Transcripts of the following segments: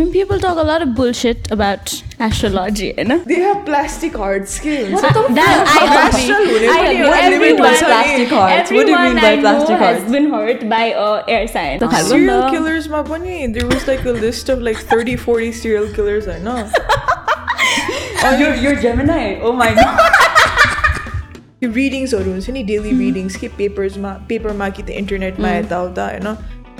mean, people talk a lot of bullshit about astrology, you know? They have plastic hearts के हुन्छ That I agree. Astral हुने I पनि agree. एउटा limit Everyone- हुन्छ नि। plastic hearts. What do you Everyone mean by I know plastic has hearts? been hurt by uh, air sign. So खालको Serial नि त। killers ma पनि there was like a list of like 30 40 serial killers I know. Oh, you're, you're Gemini. Oh my god. यो रिडिङ्सहरू हुन्छ नि daily readings के पेपर्समा पेपरमा कि त इन्टरनेटमा यताउता होइन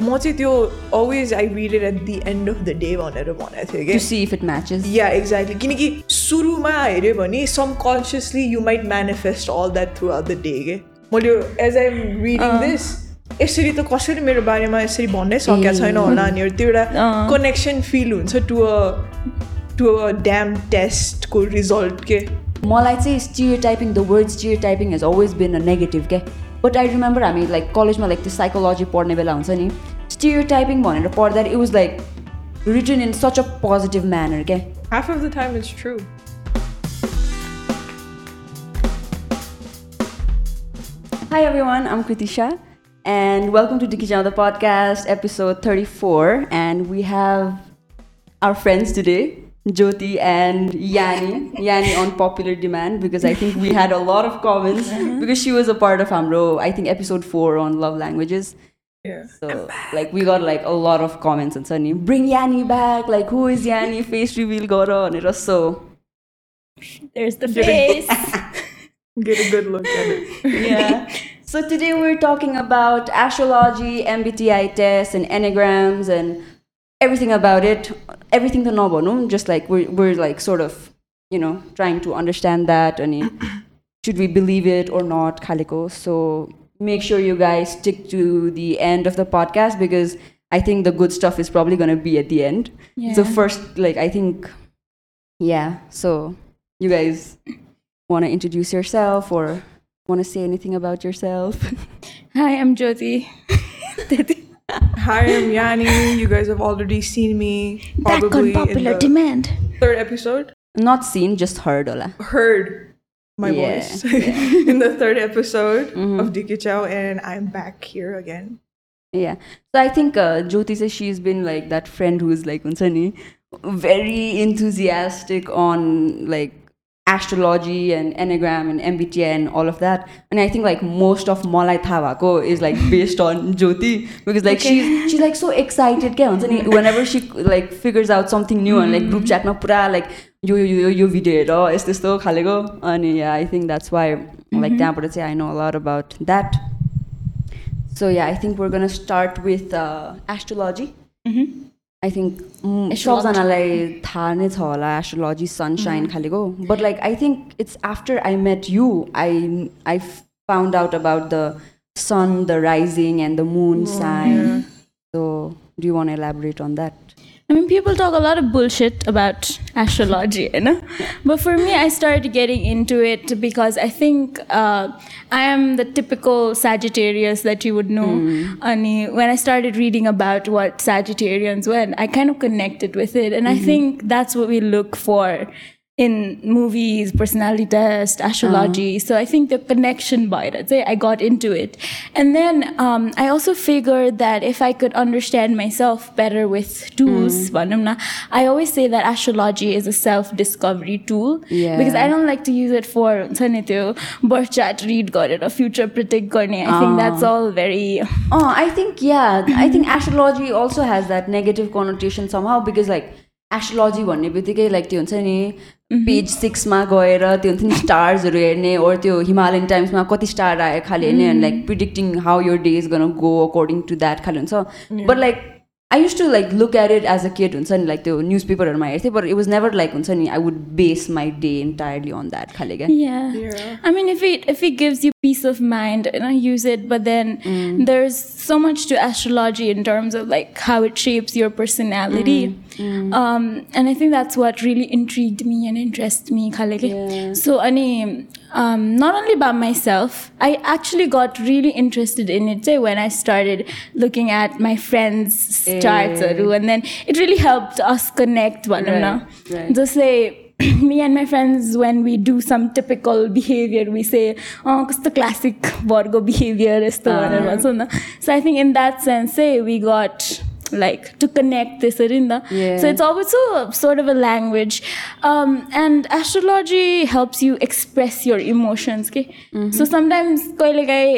म चाहिँ त्यो always I read it at the end of the day भनेर भनेको थिएँ कि if it matches. Yeah exactly किनकि सुरुमा हेऱ्यो भने subconsciously you might manifest all that throughout the day के मैले as I am reading this यसरी त कसरी मेरो बारेमा यसरी भन्नै सकेको छैन होला अनि त्यो एउटा कनेक्सन फिल हुन्छ to a to a damn टेस्टको result के मलाई चाहिँ stereotyping the word stereotyping has always been a negative क्या बट आई रिमेम्बर हामी लाइक कलेजमा लाइक त्यो साइकोलोजी पढ्ने बेला हुन्छ नि stereotyping भनेर पढ्दा it was like written in such a positive manner क्या Half of the time it's true. Hi everyone, I'm Kritisha, and welcome to Diki Channel, the podcast, episode 34. And we have our friends today, Jyoti and Yani. Yani on popular demand because I think we had a lot of comments uh-huh. because she was a part of Amro, I think episode 4 on love languages. Yeah. So like we got like a lot of comments and suddenly bring Yani back, like who is Yani? Face reveal Goro and it was so There's the face. Get a good look at it. yeah. So today we're talking about astrology, MBTI tests, and enneagrams, and everything about it. Everything to know no? Just like we're we're like sort of you know trying to understand that and should we believe it or not, Kaliko. So make sure you guys stick to the end of the podcast because I think the good stuff is probably gonna be at the end. So first, like I think, yeah. So you guys want to introduce yourself or want to say anything about yourself? Hi, I'm Jyoti. Hi, I'm Yani. You guys have already seen me Back probably on popular in the demand. third episode. Not seen, just heard. Ola. Heard my Yeah, voice in the third episode Mm-hmm. of Diki Chow, and I'm back here again. Yeah. So I think uh, Jyoti says she's been like that friend who's like Unsani, very enthusiastic on like astrology and enneagram and MBTI and all of that. And I think like most of Malai Thavako is like based on Jyoti because like she's she's like so excited kya हुन्छ नि whenever she like figures out something new and like group chat ma pura like यो यो यो यो video हेर यस्तो यस्तो खालेको अनि yeah, I think that's why like त्यहाँबाट चाहिँ I know a lot about that. So yeah, I think we're gonna start with uh, astrology. I think mm, सबजनालाई थाहा नै छ होला astrology sunshine खालेको but like I think it's after I met you I I found out about the sun the rising and the moon sign so do you one elaborate on that I mean, people talk a lot of bullshit about astrology, you know? But for me, I started getting into it because I think uh, I am the typical Sagittarius that you would know. And when I started reading about what Sagittarians were, I kind of connected with it. And I think that's what we look for in movies, personality test, astrology. Uh-huh. So I think the connection by it, I got into it. And then um, I also figured that if I could understand myself better with tools, mm. I always say that astrology is a self-discovery tool yeah. because I don't like to use it for birth chart read got it or future predict garne. I think that's ah. all very. Oh, I think yeah. I think astrology also has that negative connotation somehow because like astrology भन्ने बित्तिकै like त्यो हुन्छ नि page सिक्समा गएर त्यो हुन्छ नि स्टार्सहरू हेर्ने ओर त्यो हिमालयन टाइम्समा कति स्टार आयो खालि हेर्ने and like predicting how your day is gonna go according to that खालि हुन्छ। But like I used to like look at it as a kid हुन्छ नि लाइक त्यो न्युज पेपरहरूमा हेर्थेँ but it was never like हुन्छ नि I would base my day entirely on that खाले क्या। Yeah. Yeah. I mean, if it if it gives you peace of mind, you know, use it. But then there's so much to astrology in terms of like how it shapes personality. Um, and I think that's what really intrigued me and interested me. Yeah. So, ani, um, not only about myself, I actually got really interested in it say, when I started looking at my friends' charts, Eh. and then it really helped us connect one Right, another. right. Just say me and my friends when we do some typical behavior we say oh it's the classic Virgo behavior is the one and so on." so I think in that sense say we got like to connect this arinda Yeah. so it's also sort of a language um, and astrology helps you express your emotions okay? so sometimes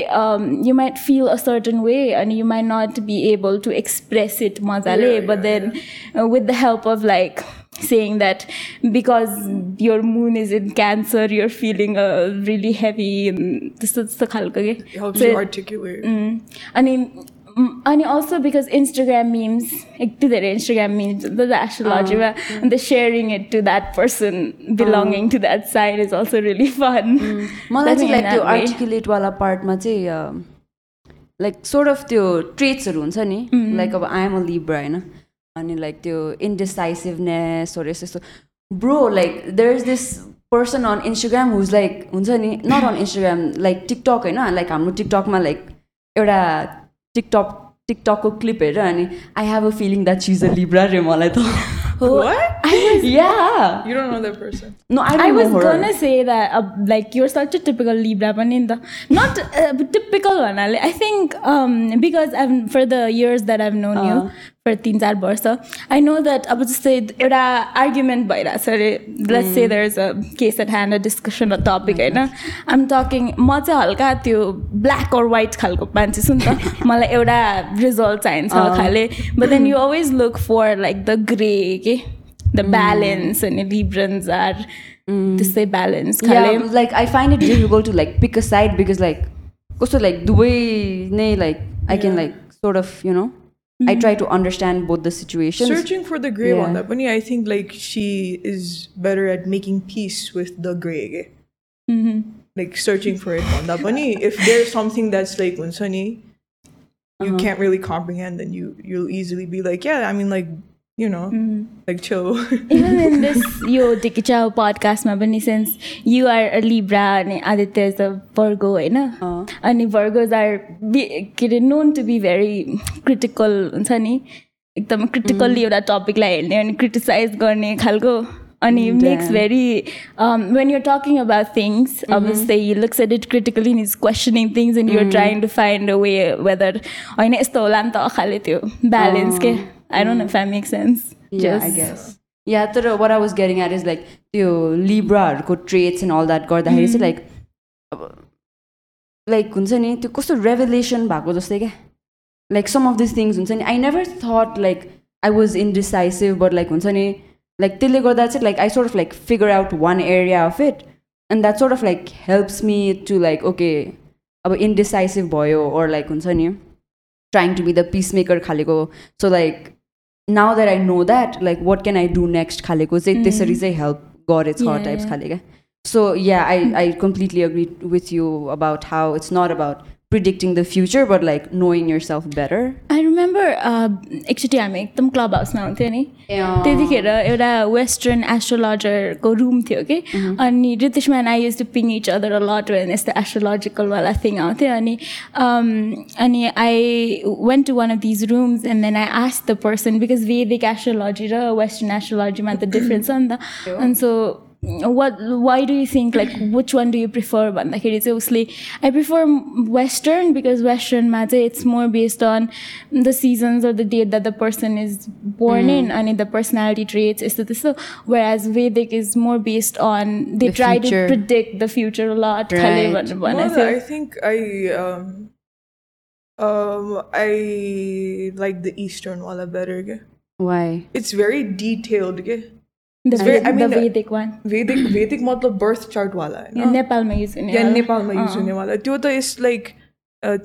um, you might feel a certain way and you might not be able to express it mazale but then uh, with the help of like saying that because your moon is in cancer you're feeling uh, really heavy and this is the. It helps So- you articulate. Mm. अनि mm, अनि also because Instagram memes यति धेरै Instagram memes हुन्छ astrologyमा and the sharing it to that person belonging to that sign is also really fun. मलाई चाहिँ like त्यो. आर्टिकुलेटवाला पार्टमा चाहिँ like sort of त्यो ट्रेट्सहरू हुन्छ नि? लाइक अब आइएम अ लिब्रा होइन? अनि लाइक त्यो इन्डिसाइसिभनेसहरू यस्तो यस्तो. Bro like there is this person on Instagram who's like हुन्छ नि? Not on Instagram like TikTok होइन? लाइक हाम्रो टिकटकमा लाइक एउटा टिकटक टिकटकको क्लिप हेरेर अनि I have a feeling that चिज अ लिब्रा रे मलाई त What? या You don't know that person. No I I was no her gonna say that uh, like you're such a typical Libra पनि नि त not uh, typical भन्नाले I think um, because I've for the years that I've known you फर तिन चार वर्ष आई know that अब जस्तै एउटा आर्ग्युमेन्ट भइरहेछ अरे. Let say there is a case at hand a discussion a topic होइन? आइ एम टकिङ म चाहिँ हल्का त्यो ब्ल्याक अर वाइट खालको मान्छे छु नि त। मलाई एउटा रिजल्ट चाहिन्छ खाले but then you always look for like the grey के द ब्यालेन्स अनि लिब्रन्स आर त्यस्तै ब्यालेन्स खाले like I find it difficult to like pick a side because like कस्तो लाइक दुवै नै like I can like sort of you know know i try to understand both the situations Searching for the gray Yeah. one, that bunny, I think like she is better at making peace with the gray. Mm-hmm. Like searching for it bunny. If there's something that's like unsani, you Uh-huh. can't really comprehend, then you you'll easily be like, yeah, I mean like you know, Mm-hmm. like chill. even in this yo Dikichao podcast मा पनि since you are a Libra अनि Aditya is a Virgo होइन अनि Virgos are be- के अरे known to be very critical हुन्छ नि एकदम critically एउटा टपिकलाई हेर्ने अनि क्रिटिसाइज गर्ने खालको अनि makes very um, when you're talking about things obviously he looks at it critically and he's questioning things and you're trying to find a way whether होइन यस्तो होला नि त खाले त्यो balance के I don't know if that makes sense yeah i Just- guess yeah तर what i was getting at is like त्यो लिब्राहरूको ट्रेट्स एन्ड अल द्याट गर्दाखेरि चाहिँ लाइक अब लाइक हुन्छ नि त्यो कस्तो रेभलेसन भएको जस्तै क्या like some of this things हुन्छ नि I never thought like I was इनडिसाइसिभ but like हुन्छ नि लाइक त्यसले गर्दा चाहिँ like I sort of like figure out one area of it and that sort of like helps me to like okay अब इनडिसाइसिभ भयो ओर like हुन्छ नि trying to be the piece maker खालेको so like now that I know that like what can I do next खालेको चाहिँ त्यसरी चाहिँ help गरेछ Yeah, types yeah. खाले क्या सो या आई I completely agree with you about how it's not about predicting the future but like knowing yourself better I remember एकचोटि हामी एकदम क्लब हाउसमा हुन्थ्यो नि. त्यतिखेर एउटा वेस्टर्न एस्ट्रोलोजरको रुम थियो कि अनि रितेशमा and I used to ping each other lot when यस्तो एस्ट्रोलोजिकलवाला थिङ आउँथ्यो अनि um, अनि I went to one of these rooms and then I ask the person because vedic astrology raw western एस्ट्रोलोजीमा त डिफ्रेन्स छ नि त अनि so what why do you think like which one do you prefer भन्दाखेरि चाहिँ उसले I prefer western because western मा चाहिँ it's more based on the seasons or the date that the person is born in and the personality traits is त्यस्तो whereas Vedic is more based on they The try future. to predict the future a lot Right. खाले भनेर Well, भनेको I थियो. think I um um I like the Eastern wala better. okay? Why? It's very detailed. okay? Vedic मतलब birth chart वाला नेपालमा use हुने या वाला. नेपालमा युज हुनेवाला त्यो त इज लाइक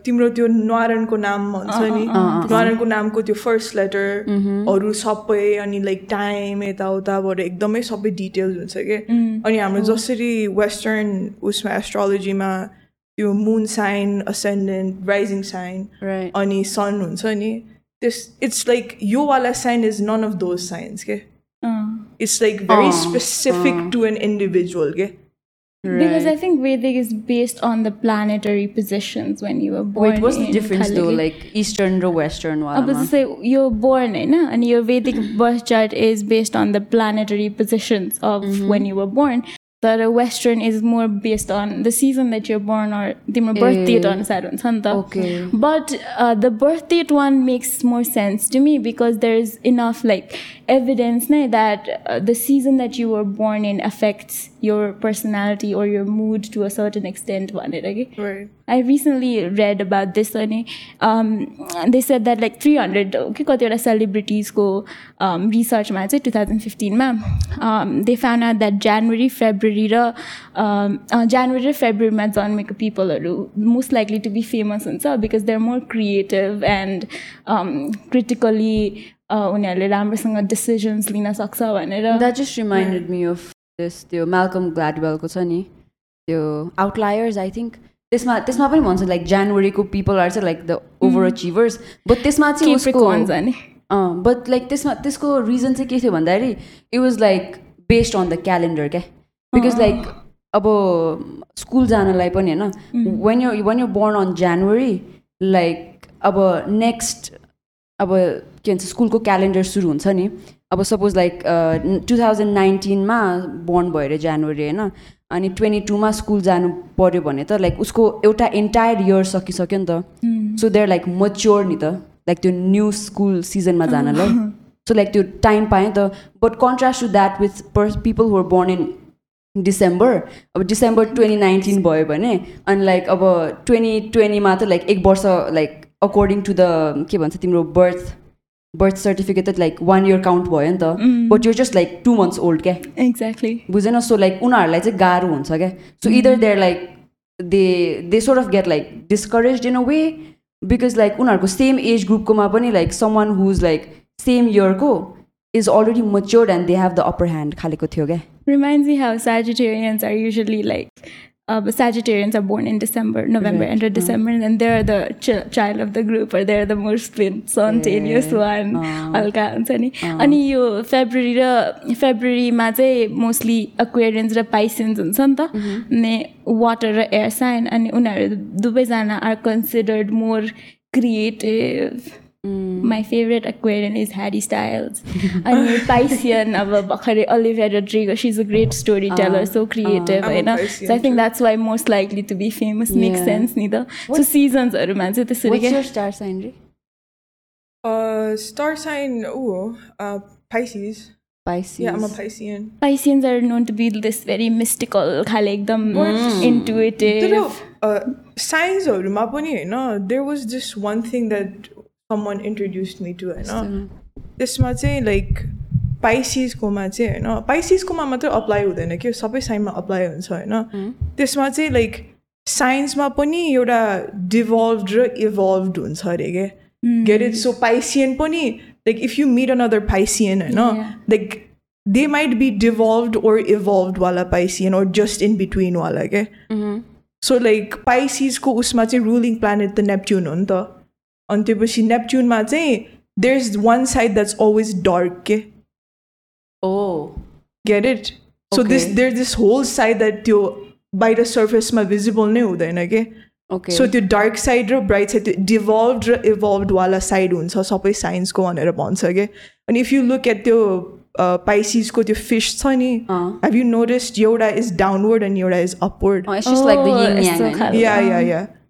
तिम्रो त्यो न्वारानको नाम भन्छ नि न्वारानको नामको त्यो फर्स्ट लेटरहरू सबै अनि लाइक टाइम यताउताबाट एकदमै सबै डिटेल्स हुन्छ कि अनि हाम्रो जसरी वेस्टर्न उसमा एस्ट्रोलोजीमा त्यो मुन साइन असेन्डेन्ट राइजिङ साइन. अनि सन हुन्छ नि त्यस इट्स लाइक यो वाला sign is none of those signs के it's like very uh, specific uh. to an individual okay? right. because i think vedic is based on the planetary positions when you were born wait what's the difference though like eastern or western i was say you're born in and your vedic birth chart is based on the planetary positions of mm-hmm. when you were born तर western is more based on the season that your burn अर तिम्रो birth date अनुसार हुन्छ नि त Okay. But the birth date one makes more sense to me because there is enough like evidence नै that the season that you were born in affects your personality or your mood to a certain extent भनेर कि Right. I recently read about this अनि um, they said that like 300 के कतिवटा सेलिब्रिटिजको um, रिसर्चमा चाहिँ two thousand फिफ्टिनमा they found out that January February र जनवरी र फेब्रुअरीमा जन्मेको पिपलहरू most likely to be famous हुन्छ because they are more creative and critically उनीहरूले राम्रोसँग डिसिजन्स लिन सक्छ भनेर। That just reminded me of this त्यो म्यालकम ग्ल्याडवेलको छ नि त्यो आउटलायर्स आई थिङ्क त्यसमा त्यसमा पनि भन्छ लाइक जनवरीको पिपल आर चाहिँ लाइक द ओभर अचिभर्स बट त्यसमा चाहिँ उसको Capricorns अनि बट लाइक त्यसमा त्यसको रिजन चाहिँ के थियो भन्दाखेरि it was like based on the calendar क्या? बिकज लाइक अब स्कुल जानलाई पनि होइन। When you when you born on January like अब नेक्स्ट अब के भन्छ स्कुलको क्यालेन्डर सुरु हुन्छ नि। अब सपोज लाइक टु थाउजन्ड नाइन्टिनमा बोर्न भयो अरे जनवरी होइन। अनि ट्वेन्टी टूमा स्कुल जानु पऱ्यो भने त लाइक उसको एउटा एन्टायर इयर सकिसक्यो नि त। सो देयर लाइक मच्योर नि त। लाइक त्यो न्यू स्कुल सिजनमा जानलाई। सो लाइक त्यो टाइम पाएँ त। But contrast to that with purse people who're born in December अब डिसेम्बर ट्वेन्टी नाइन्टिन भयो भने अनि लाइक अब ट्वेन्टी ट्वेन्टीमा त लाइक एक वर्ष लाइक अकर्डिङ टु द के भन्छ तिम्रो बर्थ बर्थ सर्टिफिकेट त लाइक वान इयर काउन्ट भयो नि त. But yo just like two months old क्या एक्ज्याक्टली बुझेन सो लाइक उनीहरूलाई चाहिँ गाह्रो हुन्छ क्या so either there like they they sort of get like discourage in a way because like उनीहरूको सेम एज ग्रुपकोमा पनि like someone who's like same इयरको and they have the upper hand खालेको थियो क्या reminds me how Sagittarians are usually like uh, Sagittarians are born in December, November, Right. enter December, and then they're the ch- child of the group, or they're the spin- spontaneous Yeah. one. हल्का हुन्छ नि अनि यो February र फेब्रुअरीमा चाहिँ mostly अक्वेरियन्स र पाइसेन्स हुन्छ नि त अनि water र air sign अनि उनीहरू दुवैजना are considered more creative my favourite Aquarian is Harry styles अनि पाइसियन अब भर्खरै Olivia Rodrigo C is a great story teller so creative I'm a होइन Piscean so I think that's why most likely to be famous make Yeah. Sense नि त सो सिजन्सहरूमा चाहिँ त्यसरी What's क्या your star sign रे Uh, star sign, ooh, uh, Pisces. Pisces Yeah, I'm a Piscean. Pisceans are known to be this very mystical खाले एकदम intuitive तर साइन्सहरूमा पनि होइन there was this one thing that summon introduce me to होइन त्यसमा चाहिँ like पाइसिसकोमा चाहिँ होइन पाइसिसकोमा मात्रै अप्लाई हुँदैन कि सबै साइनमा अप्लाई हुन्छ होइन त्यसमा चाहिँ लाइक साइन्समा पनि एउटा डिभल्भ र इभल्भ हुन्छ अरे क्या गेट इट सो पाइसियन पनि like if you meet another Piscean होइन Yeah. Like they might be डिभल्भ ore evolve वाला Piscean or just in between वाला क्या सो लाइक पाइसिसको उसमा चाहिँ रुलिङ प्लानेट त नेप्च्युन हो नि त अनि त्यसपछि नेप्च्युनमा चाहिँ there is one side that's always dark के Oh gate it so this Okay. There this whole side that त्यो बाहिर सर्फेसमा भिजिबल नै हुँदैन कि okay सो त्यो डार्क साइड र ब्राइट साइड त्यो डिभल्भ र इभल्भवाला साइड हुन्छ सबै साइन्सको भनेर भन्छ कि अनि इफ यु लुक एट त्यो पाइसिसको त्यो फिस छ नि अँ. हेभ यु नोटिस्ड एउटा इज डाउनवर्ड एन्ड एउटा is upward Oh, it's just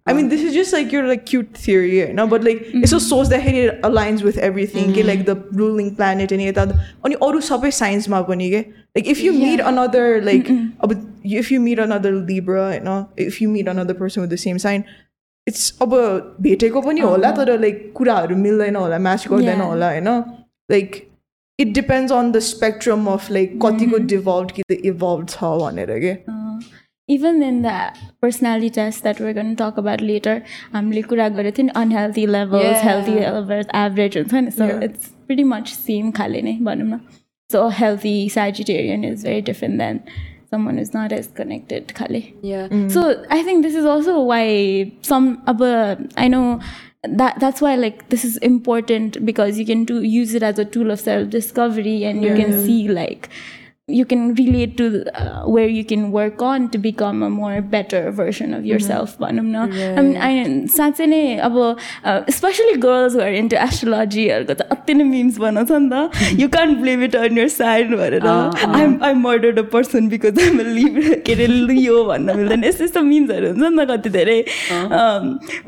like the Oh, yin yang यस्तो होइन? खालको। Yeah, yeah, yeah. I mean, this is just like your like cute theory, you know. But like, it's so source that it aligns with everything. के Like the ruling planet and यता अनि अरू सबै साइन्समा पनि के like if you meet another like अब if you meet another Libra, you know, if you meet another person with the same sign, it's अब भेटेको पनि होला तर like कुराहरू मिल्दैन होला म्याच गर्दैन Yeah. होला होइन like it depends on the spectrum of like कतिको devolved कि त evolved छ भनेर के Uh, even in the personality test that we're going to talk about later, हामीले कुरा गरेको थियो नि unhealthy levels, Yeah. healthy levels, average हुन्छ नि so Yeah. it's pretty much same खाले नै भनौँ न so a healthy Sagittarian is very different than someone who's not as connected खाले yeah so I think this is also why some अब I know that that's why like this is important because you can do use it as a tool of self discovery and you can see like you can relate to uh, where you can work on to become a more better version of yourself भनौँ न I mean, I- साँच्चै नै अब specially girls are into एस्ट्रोलोजीहरूको त अति नै memes बनाउँछ नि त you can't blame it on year side भनेर आई आई मर्डर अ पर्सन बिकज आइम लिभ के अरे लियो भन्न मिल्दैन यस्तो यस्तो मिम्सहरू हुन्छ नि त कति धेरै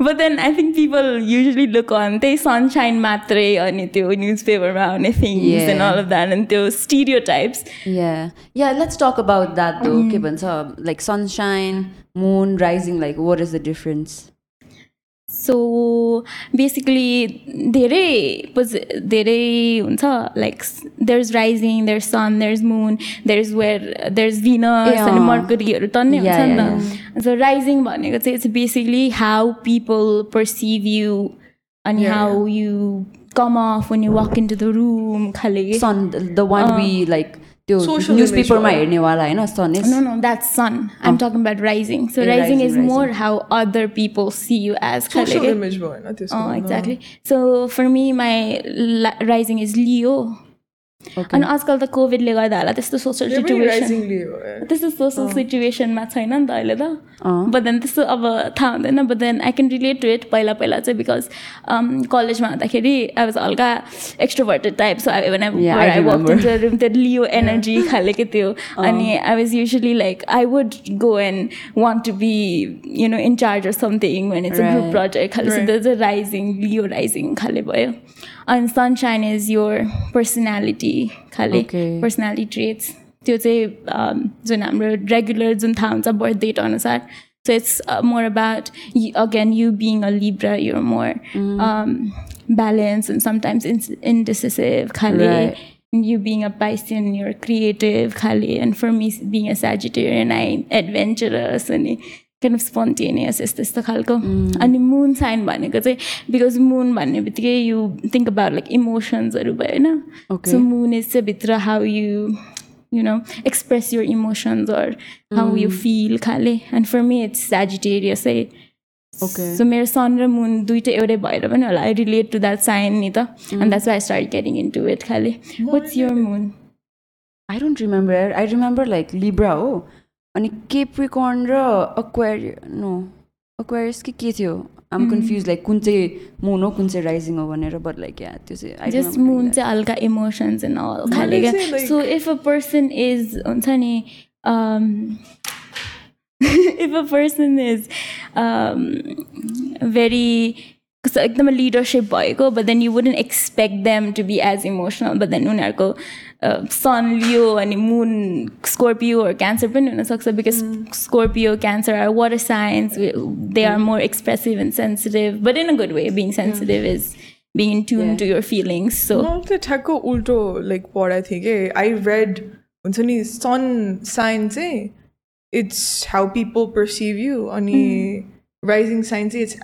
but then I think people usually look अन त्यही सनसाइन मात्रै अनि त्यो न्युज पेपरमा आउने things and all of that अनि त्यो stereo types Yeah. Yeah, let's talk about that though. Okay, Bansa, like sunshine, moon, rising, like what is the difference? So basically धेरै pose धेरै हुन्छ like there is rising there sun there is मुन there is where there is भिनस Yeah. अनि मर्करीहरू टन्नै हुन्छ Yeah, नि त सो rising भनेको चाहिँ it's basically how people perceive you अनि Yeah. How you come of when you walk into the room खाले Sun, the, the one we like, त्यो Social newspaper मा image हेर्नेवाला होइन sun is No, no, that's sun. I'm talking about rising. So Yeah, rising, rising, is rising. more how other people see you as. Social खाले image भयो होइन अनि आजकल त कोभिडले गर्दा होला त्यस्तो सोसल त्यो सिचुएसन। त्यस्तो सोसल सिचुएसनमा छैन नि त अहिले त। बट देन त्यस्तो अब थाहा हुँदैन but then I can relate to it पहिला पहिला चाहिँ बिकज कलेजमा हुँदाखेरि आई वाज हल्का extroverted type so I want work. Room त्यो लियो एनर्जी खालेको थियो अनि I was usually like I would go and want to be you know in charge of something भने अ ग्रुप. प्रोजेक्ट खाले त्यो चाहिँ rising Leo rising खाले भयो अनि सनसाइन इज योर पर्सनालिटी खाले Okay. पर्सनालिटी ट्रेट्स त्यो चाहिँ um, जुन हाम्रो रेगुलर जुन थाहा हुन्छ बर्थ डेट अनुसार so it's more about again you being a Libra you're more balance and sometimes इन्डिसिसिभ खाले Right. you being a Piscean, you're creative, Khali, and for me, being a Sagittarian, I'm adventurous of spontaneous यस्तो यस्तो खालको अनि moon sign भनेको चाहिँ because moon भन्ने बित्तिकै you think about like इमोसन्सहरू भयो होइन. सो मुन इज चाहिँ भित्र how you you know express your emotions or how you feel खाले and for me it's Sagittarius है Okay. so मेरो सन र मुन दुइटै एउटै भएर पनि होला I relate to that sign नि त and that's why start getting into it खाले what's your moon I don't remember. I remember like Libra हो अनि केप्रिकर्न र अक्वारि नो अक्वारियस कि के थियो? आम कन्फ्युज लाइक कुन चाहिँ मुन हो कुन चाहिँ राइजिङ हो भनेर बट लाइक या त्यो चाहिँ जस्ट मुन. चाहिँ हल्का इमोसन्स एन्ड अल खाले क्या। So if a person is हुन्छ नि if a person is very एकदमै लिडरसिप भएको but then you wouldn't expect them to be as emotional but then उनीहरूको सन लियो अनि मुन स्कोर्पियोहरू क्यान्सर पनि हुनसक्छ because Scorpio Cancer are water signs they are more expressive and sensitive but in a good way being sensitive is being in tune Yeah. to your feelings. So मैले चाहिँ ठ्याक्क उल्टो like पढाएको थिएँ कि आई read हुन्छ नि सन साइन चाहिँ it's how people perceive you अनि राइजिङ साइन चाहिँ it's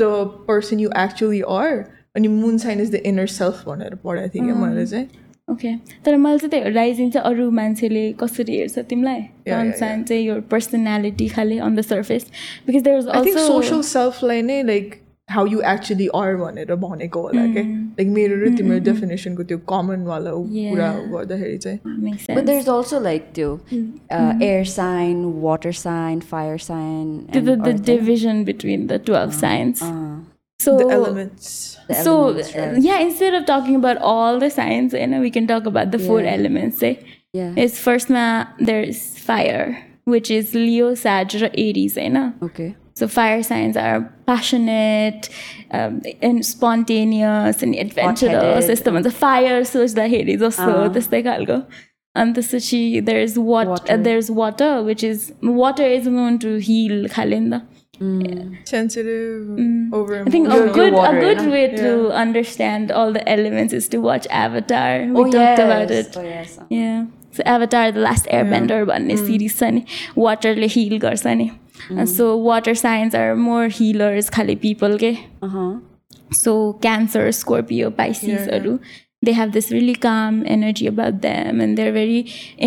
the person you actually are अनि moon sign is the inner self भनेर पढाएको थिएँ क्या मैले चाहिँ। Okay. तर मैले चाहिँ त्यही राइजिङ चाहिँ अरू मान्छेले कसरी हेर्छ तिमीलाई? चाहिँ your personality खालि on the surface. Because there is I think also social सेल्फलाई नै like how you actually are भनेर भनेको होला क्या लाइक मेरो र तिम्रो डेफिनेसनको त्यो कमनवाला कुरा गर्दाखेरि चाहिँ makes But sense. there's also like त्यो uh, air sign, water sign, fire sign. the, and the, the earth, division between the 12 signs. uh, so the elements the so elements, right? yeah, instead of talking about all the signs, you know, we can talk about the four Yeah. elements. Eh? Yeah. It's first ma there's fire, which is Leo, Sag, or Aries, eh? na? Okay. So fire signs are passionate um, and spontaneous and adventurous. Hot-headed. यस्तो भन्छ fire सोच्दाखेरि जस्तो त्यस्तै खालको अनि त्यसपछि there's what Water. uh, there's water which is water is known to heal खाले नि त sensitive over I think a Your- good your water, a good you know? way to understand all the elements is to watch Avatar. We oh, talked yes. about it. Oh, yes. Yeah. So Avatar the last airbender भन्ने series छ नि वाटरले हिल गर्छ नि सो water signs are more हिलर्स खाले पिपल के Uh-huh. सो cancer Scorpio पाइसिसहरू they have this really calm energy about them and they're very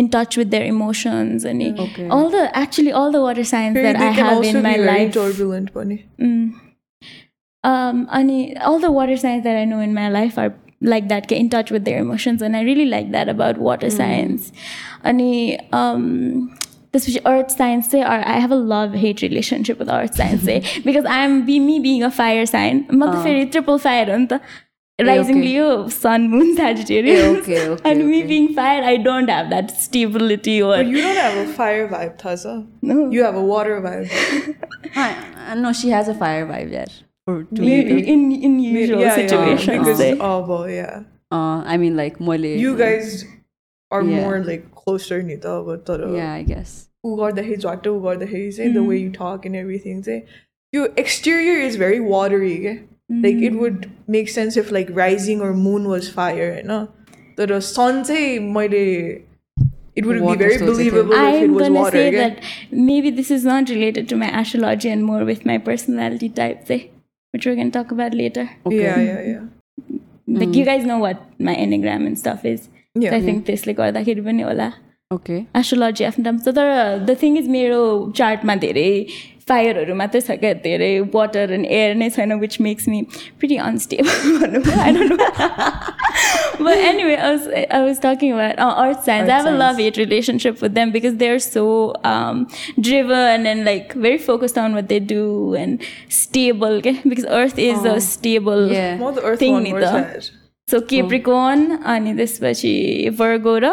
in touch with their emotions and Okay. all the actually all the water signs Maybe that they I can have also in be my very life turbulent पनि Mm. Um, अनि all the water signs that I know in my life are like that, get in touch with their emotions, and I really like that about water science. And um, this earth science say, or I have a love hate relationship with earth science say, because I'm be me being a fire sign. I'm not very triple fire on the rising okay. Leo, sun, moon, Sagittarius. Eh, okay, okay, and me okay. being fire, I don't have that stability or But you don't have a fire vibe, Taza. No. You have a water vibe. I, no, she has a fire vibe yet. For to maybe in in usual yeah, situations. Yeah, because, oh, well, yeah. Uh, I mean, like, mole. You guys are Yeah. more like closer नि त अब तर Yeah, I guess. ऊ गर्दाखेरि झट्ट ऊ गर्दाखेरि चाहिँ द वे यु टक एन्ड एभ्रिथिङ चाहिँ त्यो एक्सटेरियर इज भेरी वाटरी के like it would make sense if like rising or मुन वाज फायर होइन तर सन चाहिँ मैले इट वुड बी Water भेरी सोचेको थिएँ। Believable if it I'm was gonna say water that maybe this is not related to my astrology and more with my personality type, say, which we're gonna talk about later. या yeah या Like you guys know what my enneagram and stuff is. Yeah. So I think त्यसले गर्दाखेरि पनि होला Okay. Astrology आफ्नो time तर the thing is मेरो चार्टमा धेरै फायरहरू मात्रै छ क्या धेरै वाटर एन्ड एयर नै छैन which makes me pretty unstable भनौँ आई don't no But anyway, I was I was talking about uh, earth signs. I have a science. love hate relationship with them because they're so um, driven and like very focused on what they do and stable. Okay? Because earth is a stable Yeah. म त अर्थ thing वान नि verse त So Capricorn अनि त्यसपछि वर्गो र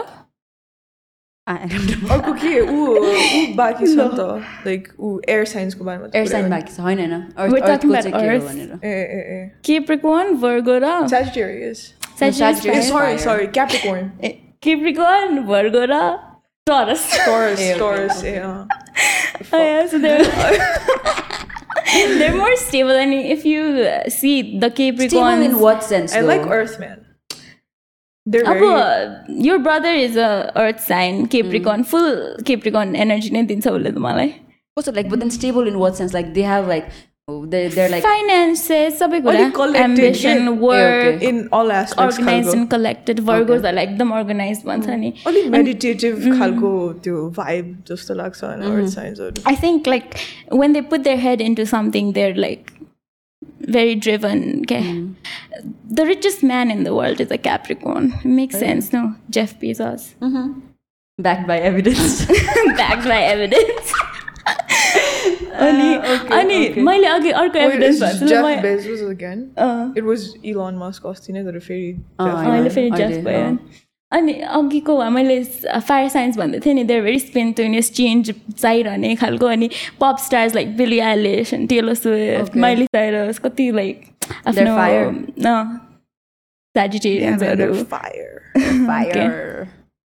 अर्को के ऊ ऊ बाँकी छ त लाइक ऊ एयर साइन्सको बारेमा एयर साइन्स बाँकी छ होइन होइन ए ए ए केप्रिकोन वर्गो र सेजिटेरियस सेजिटेरियस सरी सरी क्याप्रिकोन केप्रिकोन भर्गो र Taurus Taurus Taurus A They're more stable than if you uh, see the Capricorn. Stable in what sense? Though? I like Earthman. They're Apo, your brother is a Earth sign, Capricorn, mm. full Capricorn energy. What's it like? But then stable in what sense? Like they have like oh, they're, they're like, Finances, सबै Only कुरा collected, ambition, yeah. work, okay. in all aspects. organized खालको. and collected. Virgos are like एकदम organized भन्छ नि Only meditative खालको त्यो vibe जस्तो लाग्छ होइन Earth signsहरू. I think like when they put their head into something, they're like very driven. Okay, the richest man in the world is a Capricorn. It makes sense, no? Jeff Bezos, backed by evidence. backed by evidence. अनि अनि मैले अघि अर्को evidence अहिले फेरि just भयो। अनि अघिको मैले फायर साइन्स भन्दै थिएँ नि देयर भेरी स्पेन्टोनियस चेन्ज चाहिरहने खालको अनि pop stars like Billie and Taylor Swift Miley Cyrus कति लाइक आफ्नो सेजिटेरियन्सहरू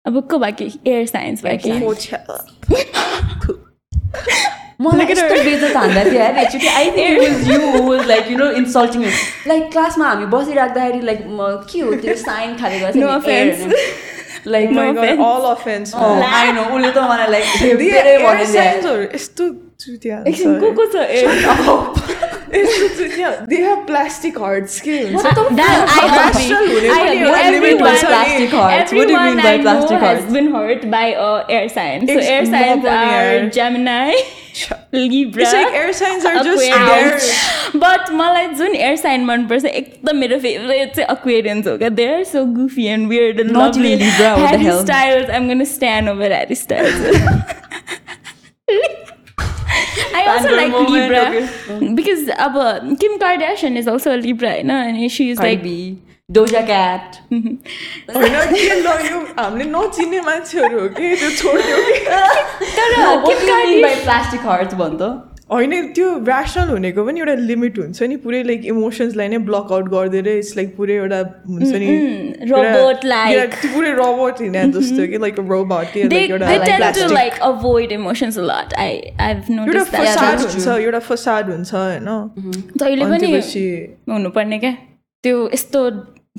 अब को बाँकी? एयर साइन्स बाँकी? मलाई यस्तो बेजत हान्दा थियो यार एकचोटि I think it was you who was like you know insulting like क्लासमा हामी बसिराख्दाखेरि लाइक के हो त्यो साइन खाले offense. Like offense. all offense. man. I know उसले त मलाई like The धेरै air भन्यो signsहरू यस्तो चुतिया हुन्छ एकछिन को को छ एयर यस्तो चुतिया they have plastic hearts के हुन्छ That I agree. Rational हुने I पनि agree. एउटा limit Everyone, हुन्छ नि। plastic hearts. What do you mean everyone by I know plastic has hearts? been hurt by uh, air signs. So Ex- air म signs पनि are यार। Gemini, Libra. It's like air signs are just Aquarius. there. But मलाई जुन air sign मनपर्छ एकदम मेरो favourite चाहिँ Aquarians हो क्या दे are so goofy and weird end Not even Libra, what the Harry hell? Styles, I'm I also like Libra because अब Kim Kardashian is also a Libra होइन अनि she is like Cardi B, Doja Cat. होइन के ल यो हामीले नचिन्ने मान्छेहरू हो कि त्यो छोडिदियो कि तर No, what Kim होइन त्यो ऱ्यासनल हुनेको पनि एउटा लिमिट हुन्छ नि पुरै लाइक इमोसन्सलाई नै ब्लक आउट गरिदिएर इट्स लाइक पुरै एउटा हुन्छ नि पुरै रोबोट हिँडे जस्तो कि लाइक रोबोट कि they, लाइक एउटा फसाद हुन्छ होइन। जहिले अनि पनि हुनुपर्ने क्या? त्यो यस्तो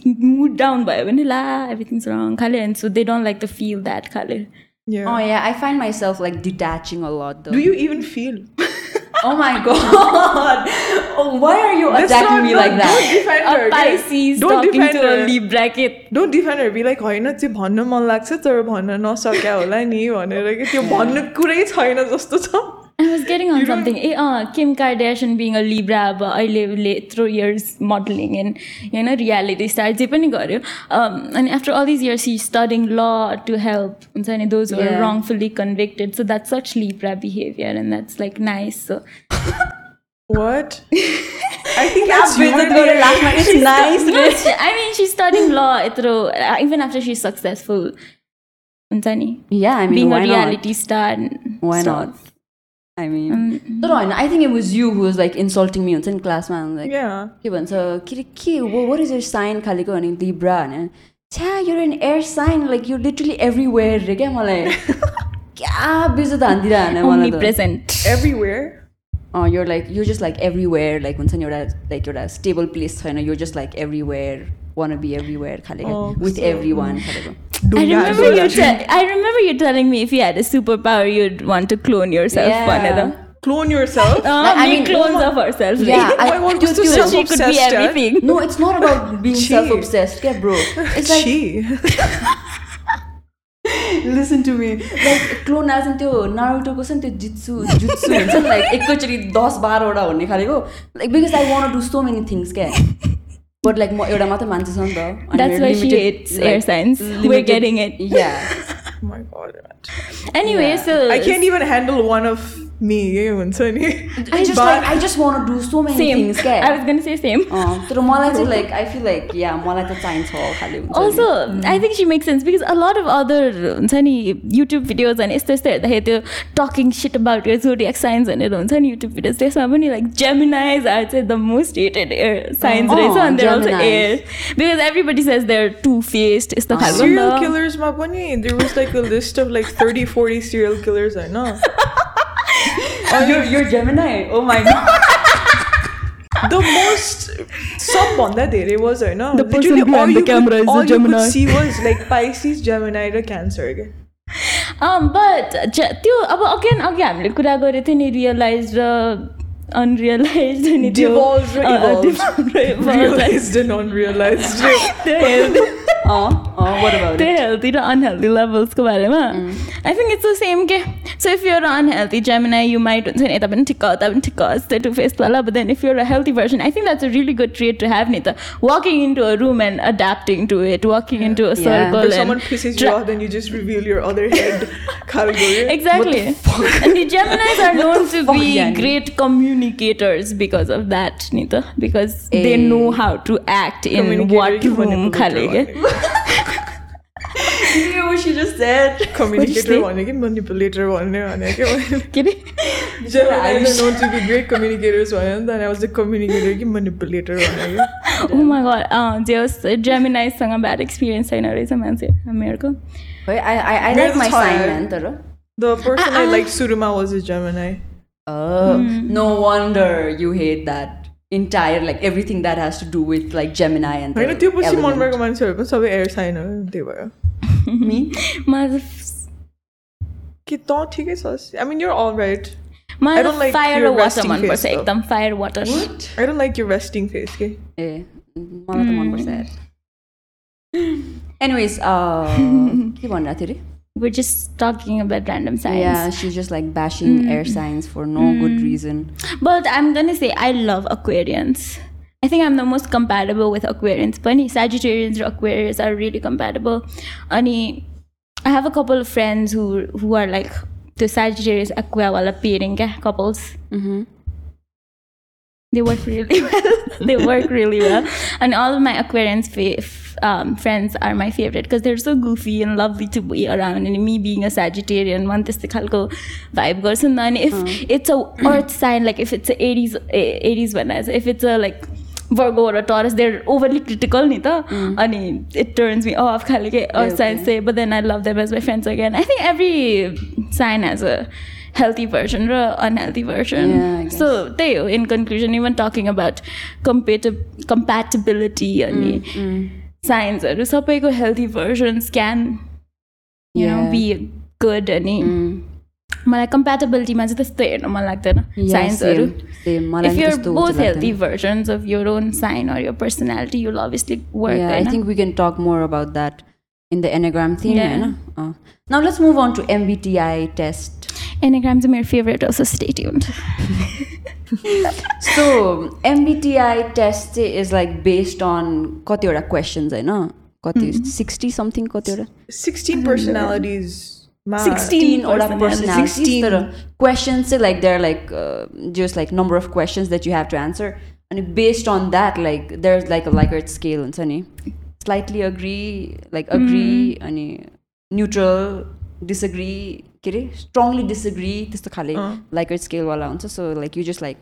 मुड डाउन भयो भने ला एभ्रिथिङ्स रङ खाले and so they don't like the feel that खाले। Yeah. Oh yeah, I find myself like detaching a lot though. do you even feel? Oh my god! Oh, why are you That's attacking not- me don't- like that? don't defend A her, okay? Pisces Don't talking defend to a her. Libra के don't define be like होइन त्यो भन्न मन लाग्छ तर भन्न नसक्या होला नि भनेर कि त्यो भन्नु कुरै छैन जस्तो छ I was getting on something a uh Kim Kardashian being a Libra अब अहिले उसले यत्रो इयर्स मोडलिङ एन्ड होइन रियालिटी स्टार जे पनि गर्यो. अनि after all these years she studying law to help हुन्छ नि those were wrongfully convicted so that such Libra behaviour and that's like nice so What? I think that's Bridget going to laugh. It's nice. No, she, I mean, she's studying law through, even after I mean, तर होइन I think it was you who was like insulting me हुन्छ नि क्लासमा like Yeah. के भन्छ के अरे के what is your sign खालेको भने लिब्रा भने छ्या you're an air sign like you're literally everywhere रे क्या मलाई क्या बेजत हान्दिरह हाने मलाई त omnipresent Everywhere. Uh you're like you're just like everywhere like हुन्छ नि एउटा like एउटा stable place छैन you're just like everywhere wanna be everywhere खालेको Oh, with so- everyone खालेको I Dunga remember as you. well. Te- I remember you telling me if you had a superpower, you'd want to clone yourself. Yeah. भनेर. Clone yourself. Uh, Like, I make mean, clones of ourselves. Yeah, right? I- My one was त्यो- too त्यो- so she could be self-obsessed, yeah. everything. No, it's not about being Gee. self-obsessed, क्या bro? It's like Chi. listen to me. Like clone as त्यो नारुटोको छ नि त्यो जित्सु jutsu हुन्छ नि like एकैचोटि दस बाह्रवटा हुने खालेको like because I want do so many things क्या बट लाइक म एउटा मात्रै मान्छे छ नि त अनि That's मेरो why she limited, hates like, air signs. We're limited- getting it. Yeah. Oh my god. मे यही हुन्छ नि I just want do so many things क्या I was gonna say same तर मलाई चाहिँ लाइक आई फिल लाइक या मलाई त चाहिन्छ हुन्छ also I think she make sense because a lot of other हुन्छ नि युट्युब भिडियोज अनि यस्तो यस्तो हेर्दाखेरि त्यो talking shit about your zodiac signs भनेर हुन्छ नि युट्युब भिडियोज त्यसमा पनि लाइक जेमिनाइज आर चाहिँ the most hated air signs रहेछ अनि they're also air because everybody says they're two faced यस्तो खालको किलर्समा पनि there was like a list of like thirty forty serial killers होइन oh, you're, you're Gemini. Oh my god. the most सबभन्दा धेरै was होइन पाइसिस जेमिनाई र Cancer के बट त्यो अब अगेन अघि हामीले कुरा गरेको थियो नि रियलाइज र अनरियलाइज अनि त्यो unrealise raw a, a, evolved. devolved raw evolved. Realized and unrealized त्यो healthy- uh uh what about त्यो it? हेल्दी र अनहेल्दी लेभल्सको बारेमा I think it's the same के so if you're unhealthy जेमिना you might हुन्छ नि यता पनि ठिक्क उता पनि ठिक्क यस्तै to फेसवाला but then if your a healthy version I think that's a really good trait to have नि त walking into a room end अड्याप्टिङ to it walking into a If circle someone pisses you off, then you just reveal your other head category. Exactly. And the Geminis are known to fuck, be Yani? great communicators because You hear what she just said? Communicator say? भन्ने कि manipulator भन्ने भने कि Get it? Geminis are known to be great communicators भन्यो नि त अनि I was the communicator कि manipulator भन्ने कि Oh my god. Uh, just Geminis bad experience छैन रहेछ मान्छे हामीहरूको I, I, I मेरो like त my छ sign यार। man तर The person I liked Suruma was a Gemini. Oh, no wonder you hate that entire like everything that has to do with like Gemini and the होइन त्यो पछि मन element. परेको मान्छेहरू पनि सबै एयर साइनहरू त्यही भयो Me? मलाई कि त ठिकै छ आई मिन युर अल राइट I मलाई don't like fire your raw water resting मनपर्छ face, though. एकदम fire water I don't like your resting face के ए मलाई त मनपर्छ यार एनिवेज के भनिरहेको थियो अरे We're just talking about random signs. Yeah, she's just like bashing air signs for no good reason. But I'm gonna say I love Aquarians. I think I'm the most compatible with Aquarians. But Sagittarians or Aquarius are really compatible. And I have a couple of friends who who are like the Sagittarius Aqua wala pairing couples. Mm-hmm. They work really well. they work really well. And all of my Aquarians um, friends are my favorite because they're so goofy and lovely to be around. And me being a Sagittarian, one this khalko vibe goes. And then if it's a earth sign, like if it's a Aries, eh, Aries one, if it's a like वर्गोबाट Taurus they're overly critical नि त अनि it turns मि of खाले के signs चाहिँ but then I love them as my friends again I think every sign has a healthy version raw unhealthy version so त्यही हो in conclusion even talking about competitive compatibility अनि साइन्सहरू सबैको healthy versions can you know be good अनि मलाई कम्प्याटेबिलिटीमा चाहिँ त्यस्तो हेर्न मन लाग्दैन। साइन्सहरू। If your own sign or your personality you I think we can talk more about that in the enneagram thing होइन? Let's move on to MBTI test enneagram चाहिँ मेरो फेभरेट हो सो हुन्छ सो एमबिटिआई टेस्ट चाहिँ is like based on कतिवटा questions होइन? कति sixty something कतिवटा? Sixty personalities ma. 16 16 वटा personalities. personalities तर क्वेसन्स चाहिँ like there like just like number of questions that you have to answer अनि based on that like there is like a like it scale हुन्छ नि slightly agree like agree अनि neutral disagree के अरे strongly disagree त्यस्तो खाले like it स्केलवाला हुन्छ so like you just like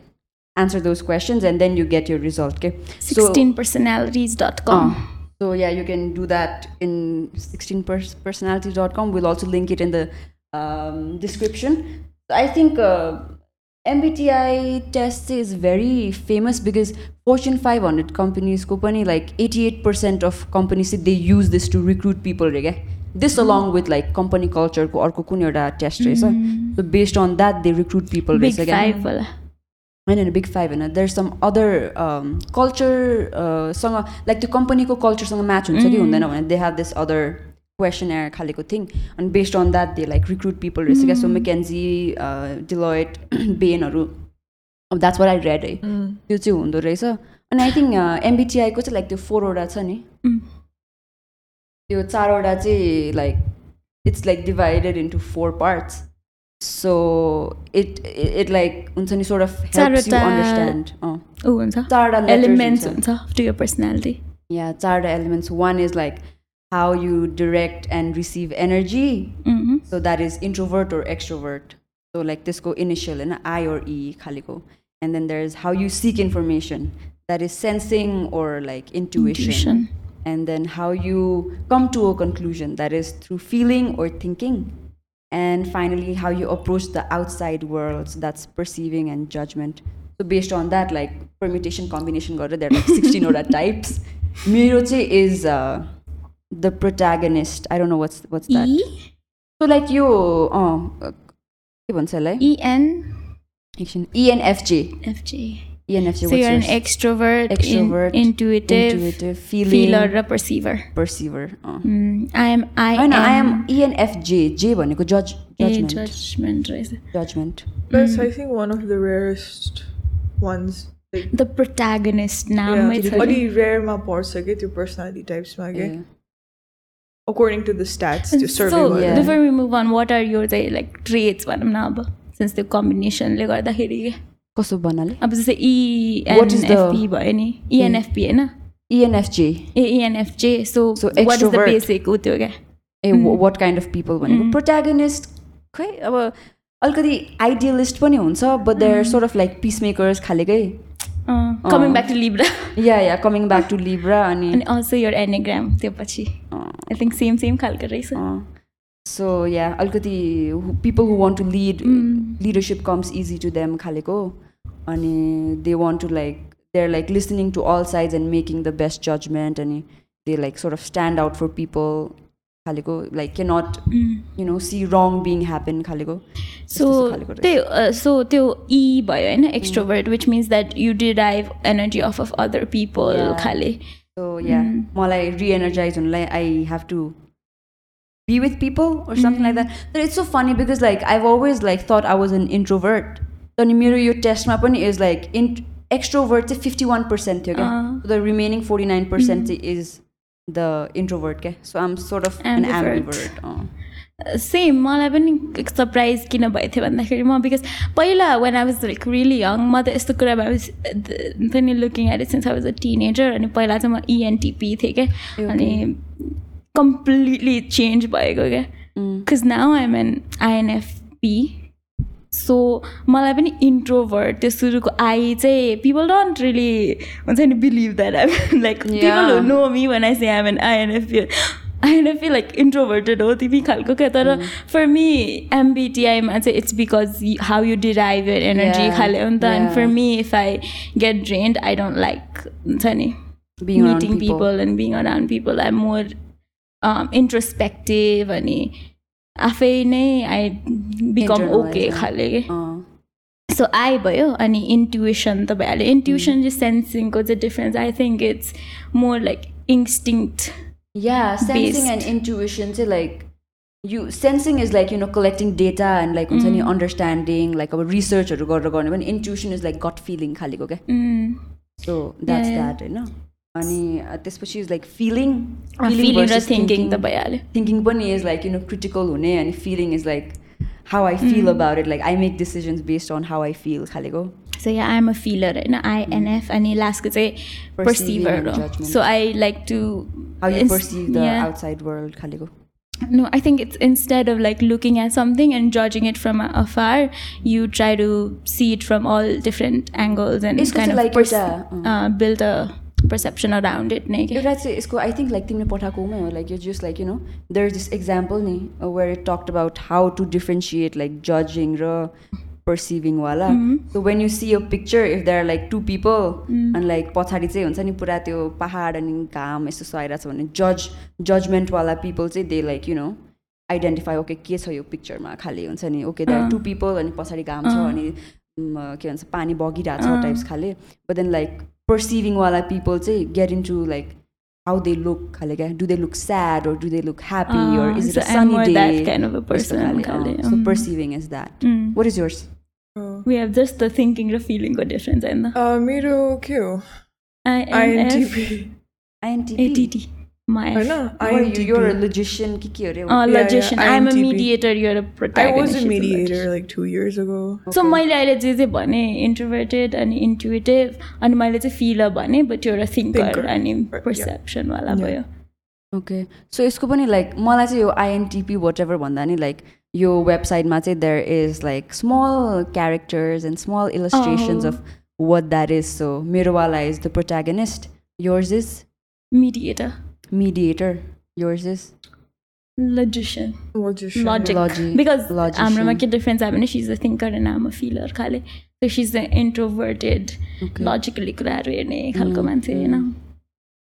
answer those questions end then you get your result के सो 16personalities.com So yeah, you can do that in 16personality.com. We'll also link it in the um, description. I think uh, MBTI test is very famous because Fortune 500 companies, company like 88% of companies they use this to recruit people. right? This along with like company culture ko अर्को कुन एउटा test रहेछ. So based on that they recruit people. Big रहेछ क्या? होइन होइन big five होइन there some other कल्चरसँग लाइक त्यो कम्पनीको कल्चरसँग म्याच हुन्छ कि हुँदैन भने they have this other question air खालेको thing अनि based on that they like recruit people रहेछ क्या सो मेकेन्जी डिलोइट बेनहरू अब द्याट्स वाट आई रेड है। त्यो चाहिँ हुँदो रहेछ। अनि आई थिङ्क एमबिटिआईको चाहिँ लाइक त्यो फोरवटा छ नि। Mm. त्यो चारवटा चाहिँ like it's like divided into four parts so it it like हुन्छ नि सोर्ट अफ हेल्प्स यु चारवटा- अन्डरस्ट्यान्ड ऊ हुन्छ चारवटा letters एलिमेन्ट्स हुन्छ हुन्छ टु यर पर्सनालिटी या चारवटा elements one is like how you direct end receive energy so that is introvert or extrovert so like त्यसको इनिसियल होइन आई or E खालेको and then there is how you sick information that is sensing ore like intuition Intuition. and then how you come to a conclusion that is through feeling or thinking and finally how you approach the outside world so that's perceiving and judgment so based on that like permutation combination got there are like 16 order types miro चाहिँ is uh, the protagonist i don't know what's what's that E so like you uh, के भन्छ यसलाई E N एकछिन E ENFJ F J. ENFJ So what's you're an yours? extrovert, in- Extrovert, intuitive, intuitive feeling feeler raw perceiver. perceiver uh. Mm, I am I होइन am, I am इएनएफजे जे भनेको जज a judgement judgment रहेछ. Judgement That's, I think, one of the rarest ones. Like, The protagonist नाम yeah, छ अलि रेयरमा पर्छ कि त्यो पर्सनालिटी टाइप्समा के according to the stats त्यो So survey yeah. before we move on, what are your चाहिँ like traits भनौँ न अब since त्यो combinationले गर्दाखेरि के कसो भन्नाले अब जस्तै What is the- ENFP भयो नि ENFP होइन ENFJ A ENFJ so So what is the extrovert. basic ऊ त्यो क्या ए वाट काइन्ड अफ पिपल भनेको प्रोट्यागनिस्ट खै अब अलिकति आइडियलिस्ट पनि हुन्छ but they're sort of like peace makers खालेकै coming back to Libra yeah yeah coming back to Libra अनि अनि अल्सो यर एनाग्राम त्यो पछि आई थिङ्क सेम सेम खालको रहेछ सो या अलिकति people who want to lead leadership comes easy to them खालेको अनि they want to like they are like listening to all sides and making the best judgement अनि they like sort of stand out for people खालेको like के not you know सी रङ being happen खालेको सो त्यस्तो खालेको रहेछ। त्यो सो त्यो ई भयो होइन extrovert which means that you derive energy off of other people Yeah. खाले सो या मलाई रिएनर्जाइज हुनलाई आई have to be with people or something like that तर it's so funny because like I've always like that I was an introvert अनि मेरो यो टेस्टमा पनि is like इन्ट एक्सट्रोभर्ट चाहिँ फिफ्टी वान पर्सेन्ट थियो क्या। The remaining forty nine percent चाहिँ इज द इन्ट्रोभर्ट क्या. सो आइम सोर्ट अफ एन सेम मलाई पनि सरप्राइज किन भएको थियो भन्दाखेरि म बिकज पहिला when I was like really young म त यस्तो कुरामा आई नि looking at since I was a teenager अनि पहिला चाहिँ म इएनटिपी थिएँ क्या. अनि कम्प्लिटली चेन्ज भएको क्या. Because now I'm an INFP so मलाई पनि इन्ट्रोभर्ट त्यो सुरुको आई चाहिँ पिपल डोन्ट रियली हुन्छ नि believe that I like people. No me भन I say I'm an INFP INFP like introverted हो तिमी खालको क्या? तर फर मी एमबिटिआईमा चाहिँ it's because how you derive your energy खाले हो नि त yeah. For me if I get drained I don't like हुन्छ नि people and being around people. I'm more um, introspective अनि आफै नै आई बिकम ओके खाले। सो आई भयो अनि इन्ट्युसन भइहाल्यो। इन्ट्युसन चाहिँ सेन्सिङको चाहिँ difference I think it's more like instinct या सेन्सिङ एन्ड इन्ट्युसन चाहिँ like you sensing is like you know collecting data and like हुन्छ नि mm. अन्डरस्ट्यान्डिङ लाइक अब रिसर्चहरू गरेर गर्ने पनि intuition is like gut feeling खालिको क्या सो द्याट्स द्याट होइन अनि त्यसपछि इज लाइक फिलिङ फिलिङ र थिङ्किङ त भइहाल्यो। थिङ्किङ पनि is like you know critical हुने अनि feeling is like how I feel about it like I make decisions based on how I feel खालेको। So yeah I'm a feeler होइन? INF अनि लास्टको चाहिँ पर्सिभर हो. So I like to outside world खालेको। No, I think it's instead of like looking at something and judging it from afar, you try to see it from all different angles and यसको kind of like pers- एउटा, uh, build a perception around it. नै? एउटा चाहिँ यसको आई think like तिमीले पठाएकोमै हो like yo just like you know there is this example नि where it talked about how to differentiate like जजिङ र पर्सिभिङवाला so when you see a picture if there are like two people अनि like पछाडि चाहिँ हुन्छ नि पुरा त्यो पहाड अनि घाम यस्तो सहिरहेको छ भने जज जजमेन्टवाला पिपल चाहिँ they like you know identify okay के छ यो पिक्चरमा खालि हुन्छ नि ओके देयर टु पिपल अनि पछाडि घाम छ अनि के भन्छ पानी बगिरहेको छ टाइप्स खाले बट देन लाइक पर्सिभिङवाला पिपल चाहिँ get in to like how they look खाले क्या do they look sad or do they look happy is that what is yours we have just the thinking र फिलिङको difference होइन मेरो के हो INTP INTP होइन What are you? You're a INTP logician कि के अरे Uh, yeah, logician. I'm a INTP. mediator. You're a I protagonist. was a she's a mediator logician. like two years ago सो मैले अहिले जे जे भने इन्ट्रोभर्टेड अनि इन्ट्युटिभ अनि मैले चाहिँ फिलर भने बट एउटा थिङ्कर Thinker. अनि Yeah. पर्सेप्सनवाला Yeah. भयो ओके सो यसको पनि लाइक मलाई चाहिँ यो आइएनटिपी वाट एभर भन्दा नि लाइक यो वेबसाइटमा चाहिँ there is like small characters and small इलस्ट्रेसन्स Oh. Of what that is so मेरोवाला is the protagonist yours is mediator Mediator, yours is logician logician logic because logician. amrama ke difference i mean she's a thinker and i'm a feeler khale so she's an introverted okay. logically कुरा हेर्ने खालको मान्छे हैन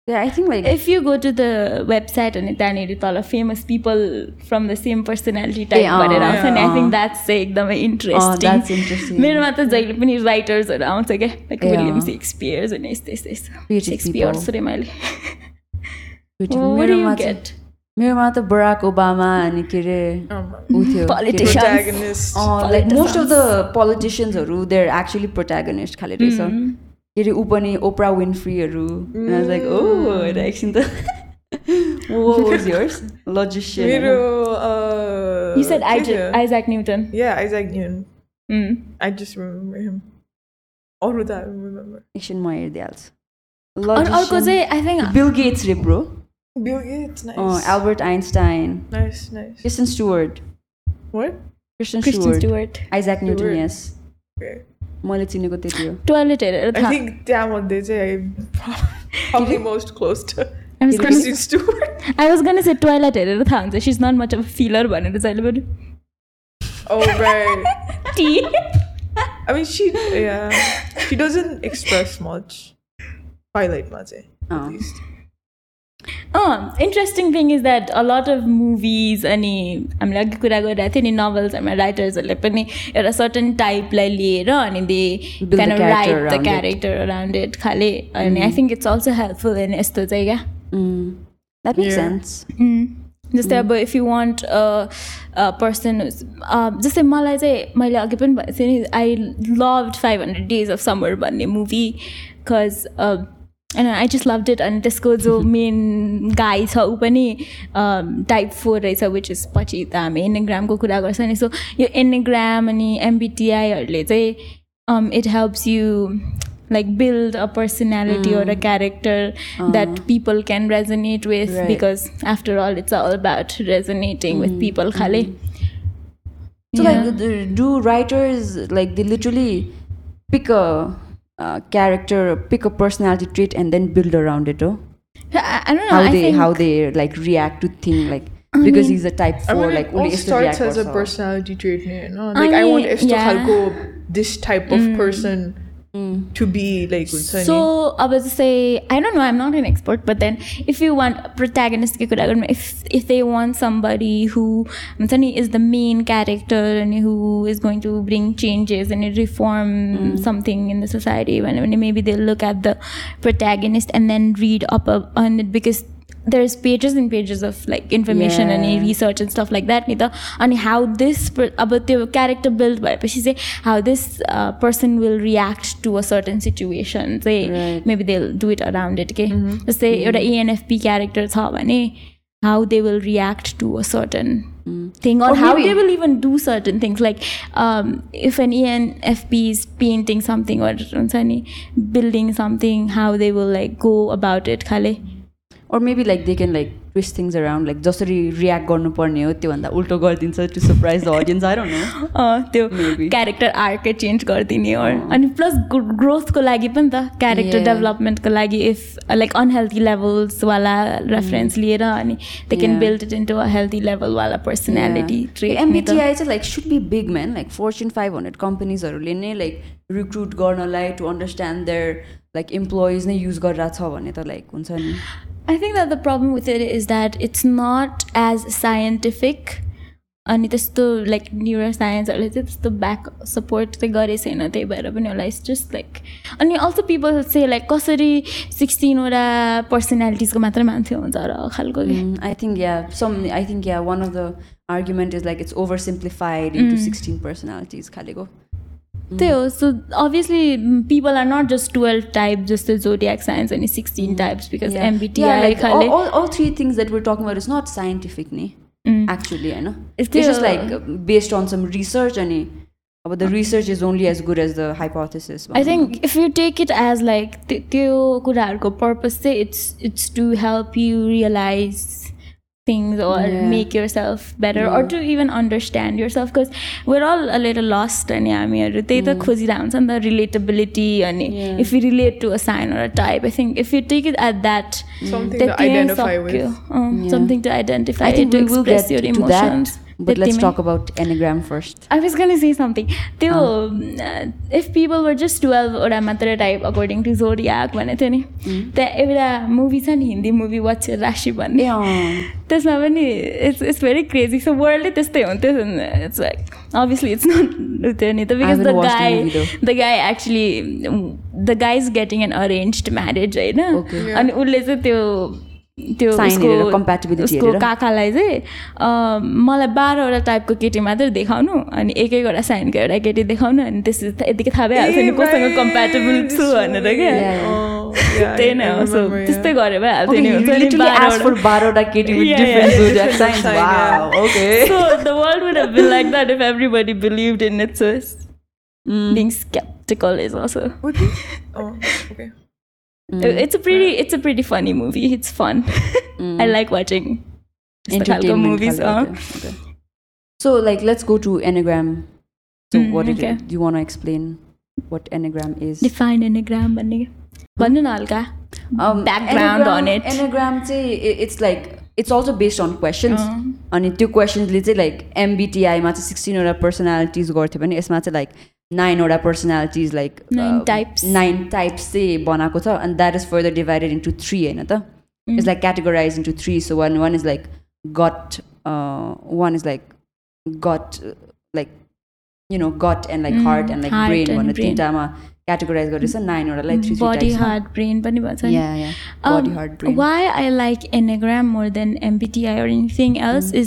Yeah, I think like if you go to the website and त्यहाँनिर तल famous people from the same personality type गरेर I think that's think that's चाहिँ एकदमै interesting मेरोमा त जहिले पनि राइटर्सहरू आउँछ क्या लाइक विलियम सेक्सपियर्स अनि यस्तो यस्तो यस्तो सेक्सपियर्स रे मैले मेरोमा मेरोमा त बराक ओबामा अनि के अरे ऊ लाइक मोस्ट अफ द पोलिटिसियन्सहरू देयर एक्चुली प्रोट्यागनिस्ट खाले रहेछ। के अरे ऊ पनि ओपरा विन्फ्रीहरू लाइक ओ एकछिन त एकछिन म हेरिदिइहाल्छु अर्को चाहिँ आई थिङ्क बिल गेट्स रे bro Bill Gates, nice. Albert Einstein Nice, nice. Kristen Stewart What? Kristen Kristin Stewart Stewart Isaac newton Stewart. Yes Okay. मैले चिनेको त्यति हो टोयलेट हेरेर I थाहा think त्यहाँमध्ये चाहिँ I'm probably most close to I was gonna- Kristen Stewart. I was gonna say toilet हेरेर थाहा हुन्छ सिज नट मच अफ फिलर भनेर जहिले पनि Oh, right. T I mean, she, yeah, she doesn't express much. Twilight मा चाहिँ, अँ. at least. Interesting thing is that a lot of movies अनि हामीले अघि कुरा गरिरहेको थियो नि नभल्सहरूमा राइटर्सहरूले पनि एउटा सर्टन टाइपलाई लिएर अनि they can write the around it. Character around it खाले अनि I think it's also helpful in यस्तो चाहिँ क्या. जस्तै अब इफ यु वान्ट पर्सन जस्तै मलाई चाहिँ मैले अघि पनि भनेको थिएँ नि I love five hundred days of summer भन्ने मुभी बिकज होइन आई जस्ट लभ इट अनि त्यसको जो मेन गाई छ ऊ पनि टाइप फोर रहेछ विच इज पछि त हामी एनिग्रामको कुरा गर्छ नि सो यो एनिग्राम अनि एमबिटिआईहरूले चाहिँ it helps you like build a personality or a character that people can resonate with Right. because after all it's all about resonating with people khale So Yeah. like, do writers like they literally pick a Uh, character pick a personality trait and then build around it oh i, I don't know how I they how they like react to things like I because mean, he's a type 4 like only all starts as a personality trait you know? like i, mean, I want if yeah. to this type of mm. person Mm. To be like So I would say I don't know I'm not an expert but then if you want protagonist if if they want somebody who is the main character and who is going to bring changes and reform mm. something in the society when maybe they look at the protagonist and then read up on it because there's pages and pages of like information yeah. and research and stuff like that neither and how this about your character build by say how this uh, person will react to a certain situation say right. maybe they'll do it around it okay mm-hmm. just say mm-hmm. ENFP character eh, how they will react to a certain mm. thing or, or how maybe. they will even do certain things like um, if an enfp is painting something or building something how they will like go about it khale or maybe like they can like twist things around. Like जसरी react गर्नुपर्ने हो त्योभन्दा उल्टो गरिदिन्छ to surprise the audience अँ, त्यो. Character आर्कै change गरिदिने or अनि प्लस ग्रोथको लागि पनि त क्यारेक्टर. डेभलपमेन्टको लागि इफ लाइक अनहेल्दी लेभल्सवाला रेफरेन्स लिएर अनि they can. Build it into a healthy लेभलवाला personality trait MBTI चाहिँ like should be big man like fortune five hundred कम्पनीजहरूले नै लाइक रिक्रुट गर्नलाई to understand their like employees नै use गरिरहेको छ भने त लाइक हुन्छ नि। I think that the problem with it is that it's not as scientific अनि त्यस्तो लाइक न्युरो साइन्सहरूले चाहिँ त्यस्तो ब्याक सपोर्ट चाहिँ गरेको छैन त्यही भएर पनि होला इट्स जस्ट लाइक अनि अल्सो पिपल चाहिँ लाइक कसरी सिक्सटिनवटा पर्सनालिटिजको मात्रै मान्छे हुन्छ र खालको आई थिङ्क या some I think yeah one of the argument is like it's over simplified into sixteen personalities खालेको। त्यही हो सो obviously people are not just twelve type जस्तो जोडियाक साइन्स अनि sixteen types because Yeah, MBTI like खाले all, all, all three things that we're talking about is not scientific ni Mm. actually I know It's it's just still- like uh, based on some research and but the research is only as good as the hypothesis I think if you take it as like t- त्यो कुराहरूको purpose चाहिँ it's it's to help you realize things or yeah. make yourself better yeah. or to even understand yourself because we're all a little lost अनि हामीहरू त्यही त खोजिरहेको हुन्छ नि त रिलेटेबिलिटी अनि if you relate to a sign or a type I think if you take it at that something to identify to express your emotions with. Uh, Yeah. something to identify I think to we will express get your to emotions that but let's त्यतिमै। talk about enneagram first I was gonna say something. त्यो if people were just 12 वटा मात्र type according to जोडियाक भने थियो नि त्यहाँ एउटा movie छ नि हिन्दी मुभी वाच राशि भन्ने yeah त्यसमा पनि it's it's very crazy so वर्ल्डै त्यस्तै हुन्थ्यो it's like obviously it's not त्यो नि त because haven't the watched the गाई movie though. The guy actually the guy is getting N arrange marriage होइन Okay. अनि उसले चाहिँ त्यो त्यो उसको-। काकालाई चाहिँ मलाई बाह्रवटा टाइपको केटी मात्रै देखाउनु अनि एक एकवटा साइनको एउटा केटी देखाउनु अनि त्यसपछि त यतिकै थाहा भइहाल्छ नि कोसँग कम्प्याटेबल छु भनेर क्या. Oh, त्यही नै हो। सो. त्यस्तै गरे भइहाल्थ्यो okay नि हुन्छ नि Mm. being skeptical is also Would be? Oh, okay. Mm. it's a pretty it's a pretty funny movie it's fun Mm. i like watching त्यस्तो खालको entertainment movies खाले, अँ। okay, okay. so like let's go to enneagram so Mm, what did okay. do you want to explain what enneagram is define enneagram भन्ने क्या भन्नु न हल्का Um, background on enneagram- it enneagram चाहिँ i- it's like it's also based on questions अँ। अनि त्यो क्वेसन्सले चाहिँ like एमबिटिआईमा चाहिँ सिक्सटिनवटा पर्सनालिटिज गर्थ्यो भने यसमा चाहिँ like नाइनवटा personalities like Nine types. Nine types चाहिँ बनाएको छ अनि that is further divided into three होइन त. It's like categorize into three so one one is like gut one is like gut like you know gut and like heart and like brain भनेर brain. तिनवटामा categorize गरेछ नाइनवटालाई three body heart brain पनि भन्छ नि Yeah, yeah. Body, Um, heart, brain. Why I like Enneagram more than MBTI or anything else Mm.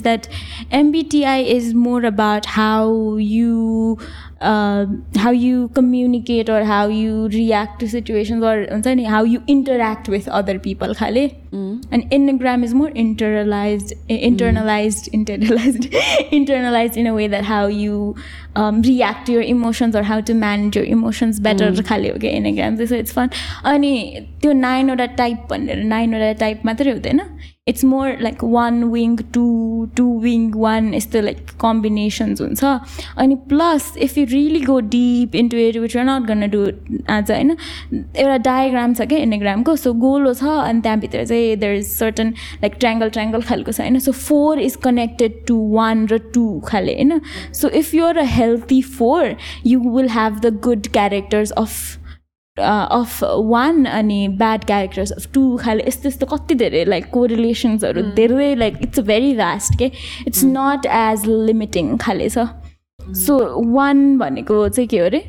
How you communicate or how you react to situations or हुन्छ नि how you interact with other people खाले and enneagram is more internalize internalize internalize internalize in a way that how you react to your emotions or how to manage your emotions better खाले हो क्या एन्डोग्राम त्यसो it's fun अनि त्यो नाइनवटा type भनेर नाइनवटा type मात्रै हुँदैन. It's more like one wing two two wing one यस्तो लाइक कम्बिनेसन्स हुन्छ. अनि plus if you really go deep into it which are not gonna do आज होइन एउटा डायग्राम छ क्या एनेग्रामको सो गोलो छ अनि त्यहाँभित्र चाहिँ there is certain like triangle triangle खालको छ होइन so four is connected to one raw two खाले होइन so if you're a healthy four you will have the good characters of of one अनि ब्याड क्यारेक्टर्स अफ टू खाले यस्तो यस्तो कति धेरै लाइक को रिलेसन्सहरू धेरै लाइक इट्स very vast के इट्स नट एज लिमिटिङ खाले छ सो वान भनेको चाहिँ के हो अरे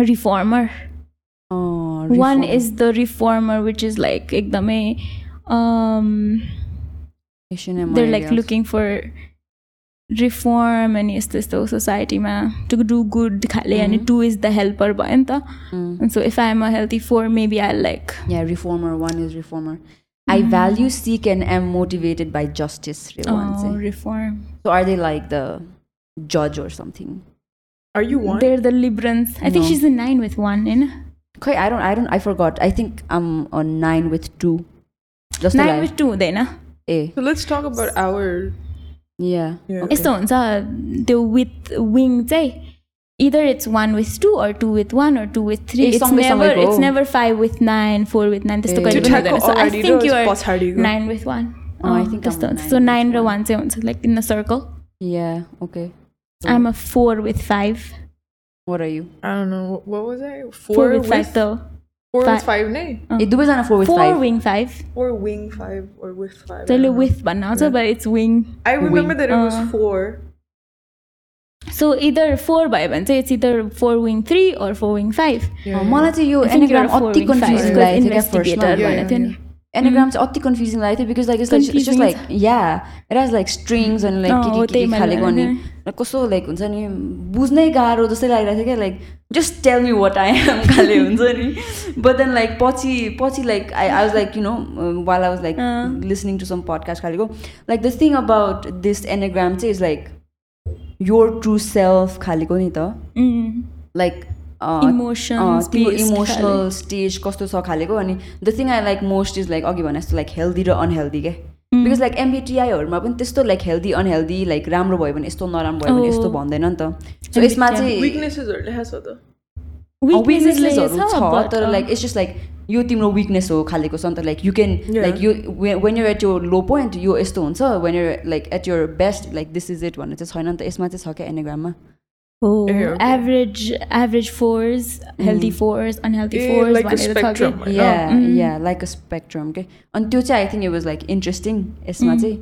reformer one. Is the reformer which is like एकदमै Asian and they're like millennials. looking for reform अनि यस्तो यस्तो सोसाइटीमा टु डु गुड खाले अनि टु इज द हेल्पर भयो नि त Mm. And so if I'm a healthy four, maybe I'll like Yeah, reformer. One is reformer. I value, seek, and am motivated by justice. real one oh, say. reform. So are they like the judge or something? Are you one? They're the Librans. I think No. she's a nine with one, in Okay, I don't. I don't. I forgot. I think I'm on nine with two. Just a nine lie. with two then. A. So let's talk about our. Yeah. Yeah. यस्तो हुन्छ त्यो with wing चाहिँ either it's one with two or two with one or two with three. A, It's सँगै never सँगैको। it's never five with nine, four with nine. त्यस्तो ए. कहिले त्यो पनि ठ्याक्क हुँदैन. So I अगाडि think र you're पछाडिको। nine with one. Oh, I uh, think त्यस्तो I'm हुन्छ. nine So with nine raw one. one चाहिँ हुन्छ like in the circle. Yeah. Okay. I'm a four with five. What are you? I don't know. What- What was I? Four, Four with five though. Four with five नै ए दुवैजना four four five five. Five four five. Five or with five तैँले with but आउँछ but it's wing I remember that it was four so either four भयो भने चाहिँ it's either four wing three or four wing five मलाई चाहिँ यो anagram अति confuse गरेको थियो भनेर थियो नि एनाग्राम चाहिँ अति कन्फ्युजिङ लागेको थियो because like it's just like yeah it has like strings अनि लाइक के के खालेको अनि भनेको कस्तो लाइक हुन्छ नि बुझ्नै गाह्रो जस्तै लागिरहेको थियो क्या like just tell me what I am खाले हुन्छ नि बट देन लाइक पछि पछि like I I was like you know well I was like. Listening to some podcast खालेको like the thing about this enneagram चाहिँ is like your true self खालेको नि त. Like Emotions तिम्रो emotional stage कस्तो छ खालेको अनि the thing I like most is like अघि भने जस्तो लाइक हेल्दी र अनहेल्दी क्या. बिकज लाइक एमबिटिआईहरूमा पनि त्यस्तो लाइक हेल्दी अनहेल्दी लाइक राम्रो भयो भने यस्तो नराम्रो भयो भने यस्तो Oh. भन्दैन नि त सो यसमा. चाहिँ but, तर लाइक इट्स जस्ट लाइक यो तिम्रो विकनेस हो खालेको छ नि त like you can. Like yo when you're at your low point यो यस्तो हुन्छ when you're like at your best like this is it भन्ने चाहिँ छैन नि त यसमा चाहिँ छ क्या एनाग्राममा Oh, Eh, okay. average average fours, healthy fours, unhealthy Eh, fours. like a भनेर छ कि। spectrum. होइन? या Mm. या लाइक अ स्पेक्ट्रम के अनि त्यो चाहिँ I think it was like interesting यसमा Mm. चाहिँ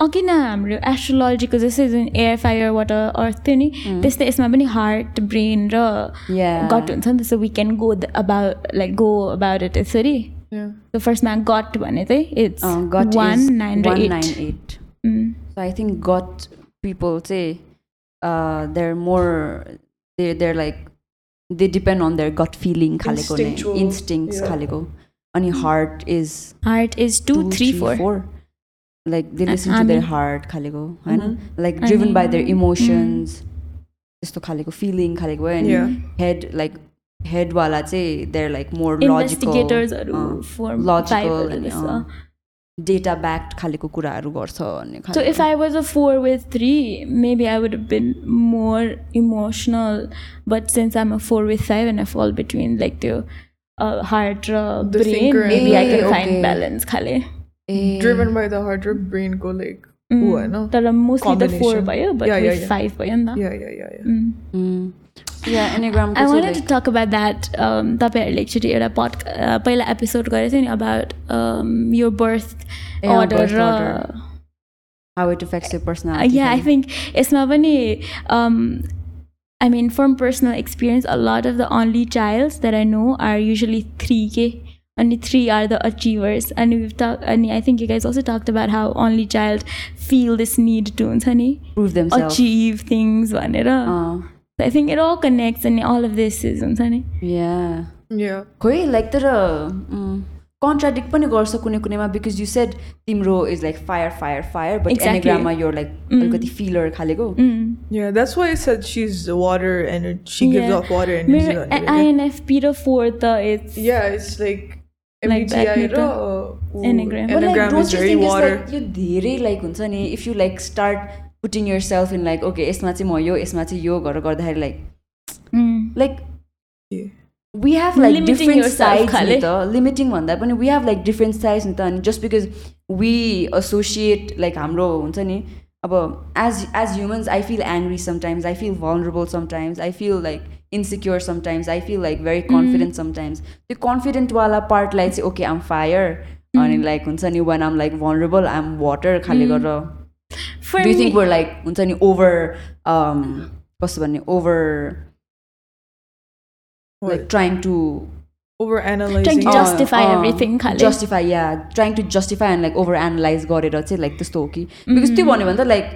अघि न हाम्रो एस्ट्रोलोजीको जस्तै जुन एयर फायर वाटर अर्थ थियो नि त्यस्तै यसमा पनि हार्ट ब्रेन र या गट हुन्छ नि त so we can go about like go about it यसरी Yeah. सो फर्स्टमा गट भने चाहिँ इट्स गट वान नाइन र one eight nine eight so I think गट पिपल चाहिँ there more they there like they depend on there gut feeling खालेको नै Instinctual, इन्स्टिङ्स yeah. खालेको अनि heart is heart is to three four like they I- listen I to there mean- heart खालेको होइन Mhm. Like I driven by there mean, emotions त्यस्तो खालेको feeling खालेको भयो अनि Yeah. Head like हेडवाला चाहिँ there like more logical इन्भेस्टिगेटर्सहरू uh, four logical अनि, data backed खालेको कुराहरू गर्छ भन्ने so if I was a four with three maybe I would been more emotional but since I'm a four with five and I fall between like त्यो heart raw brain maybe I can find balance खाले driven by the heart र ब्रेनको like तर mostly त four भयो but five भयो नि त mm. Yeah, yeah, yeah, yeah. Mm. Yeah anagram I wanted to talk about that. Um, तपाईँहरूले एकचोटि एउटा पड पहिला एपिसोड गरेको थियो नि about your birth Yeah, order birth raw order. How it effects your Uh, personality yeah, I खाले। think यसमा पनि um, I mean from personal experience, a lot of the only childs that I know are usually three K. Only three are the achievers. And we've talked and I think you guys also talked about how only child feel this need to honey, prove themselves achieve things. भनेर. अँ, I think it all connects and all of this is honey. yeah Yeah. खोइ like तर contradict पनि गर्छ कुनै कुनैमा because you said तिम्रो is like fire fire fire but. एनाग्राममा यो like अलिकति फिलर खालेको Mm. Yeah, that's why I said she's the water and she gives Yeah. off water energy. मेरो र fourth uh, it's Yeah, it's like Like that MBTI नि uh, ऊ, Enneagram. But like, Enneagram don't is you very think it's water. like यो धेरै like हुन्छ नि if you like start putting yourself in like okay यसमा चाहिँ म यो यसमा चाहिँ यो गरेर गर्दाखेरि like mm. Like. We have like Limiting different नि खाले। त. लिमिटिङ भन्दा पनि we have like different sides नि त. अनि just because we associate like हाम्रो हुन्छ नि अब as as humans I feel angry sometimes I feel vulnerable sometimes I feel like insecure sometimes I feel like very confident sometimes त्यो कन्फिडेन्टवाला पार्टलाई चाहिँ ओके आम फायर अनि लाइक हुन्छ नि वान आम लाइक भलरेबल आम वाटर खाले गरेर For do me, think were like हुन्छ नि ओभर कस्तो भन्ने over What? like trying to over trying analyzing to justify everything खाले justify yeah trying to justify and like over analyze गरेर चाहिँ like त्यस्तो हो कि because त्यो भन्यो भने त like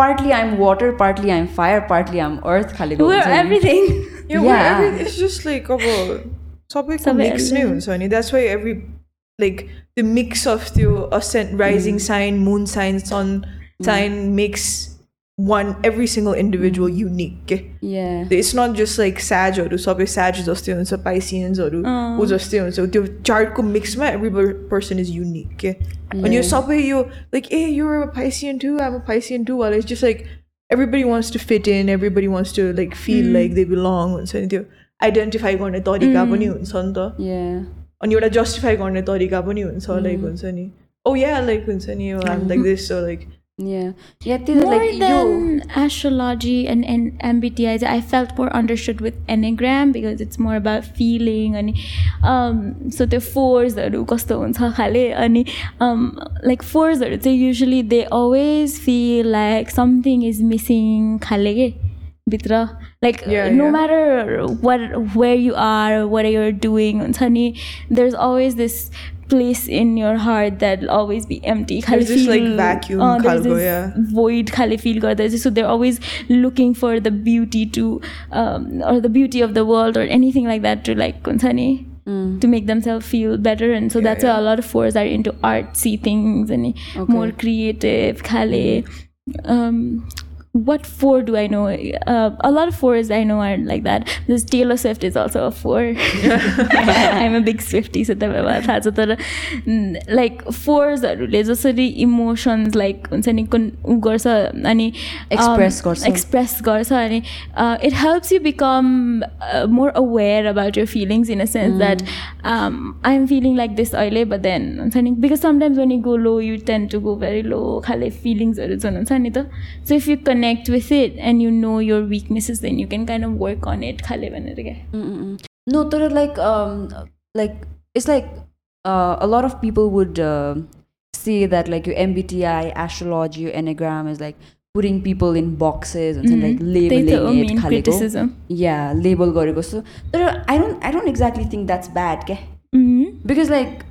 partly I'm water partly I'm fire partly I'm earth खालेको we're हुन्छ नि। everything Yeah, well, Yeah. every, it's just like अब सबैको सबै मिक्स नै everything. हुन्छ नि that's why every like the mix of त्यो असेन्ट राइजिङ साइन मुन साइन सन साइन मेक्स वान एभ्री सिङ्गल इन्डिभिजुअल युनिक के yeah it's not just like स्याजहरू सबै स्याज जस्तै हुन्छ पाइसियन्सहरू ऊ जस्तै हुन्छ त्यो चार्टको मिक्समा एभ्री पर्सन इज युनिक के अनि यो सबै यो like a yo Piscean to आम पाइसियन टु वाला it's just like everybody wants to fit in everybody wants to like feel like they belong हुन्छ नि त्यो आइडेन्टिफाई गर्ने तरिका पनि हुन्छ नि त yeah अनि एउटा जस्टिफाई गर्ने तरिका पनि हुन्छ लाइक हुन्छ नि ओ या लाइक हुन्छ नि आम like this so like Yeah. Yeah, more like than you. astrology and, and MBTI, I felt more understood with Enneagram because it's more about feeling and um so the fours and um like fours are they usually they always feel like something is missing भित्र like no no what where you are are are you're doing हुन्छ नि there is place in your heart that'll always be empty there's this feel, like vacuum uh, there's this void khali feel so they're always looking for the beauty to um, or the beauty of the world or anything like that to like kunsani Mm. to make themselves feel better and so yeah, that's yeah. why a lot of fours are into artsy things and okay. more creative khale mm-hmm. um what four do I know? Uh, a lot of fours I know are like that. This Taylor Swift is also a four. I'm a big Swiftie, so mm, like fours-हरूले जसरी emotions like हुन्छ नि उ गर्छ अनि Express गर्छ। Express गर्छ अनि it helps you become more aware about your feelings in a sense that I am feeling like this अहिले बट देन हुन्छ नि because sometimes when you go low you tend to go very low खाले फिलिङ्सहरू जुन हुन्छ नि त so if you connect with it and you know your weaknesses then you can kind of work on it खाले भनेर क्या Mm-mm. No, there are like um like it's like uh, a lot of people would uh, say that like your MBTI, astrology, your enneagram is like putting people in boxes and like त्यही त हो labeling it. Main खालेको. Criticism Yeah, label गरेको so there are, I don't I don't exactly think that's bad, ke? Because like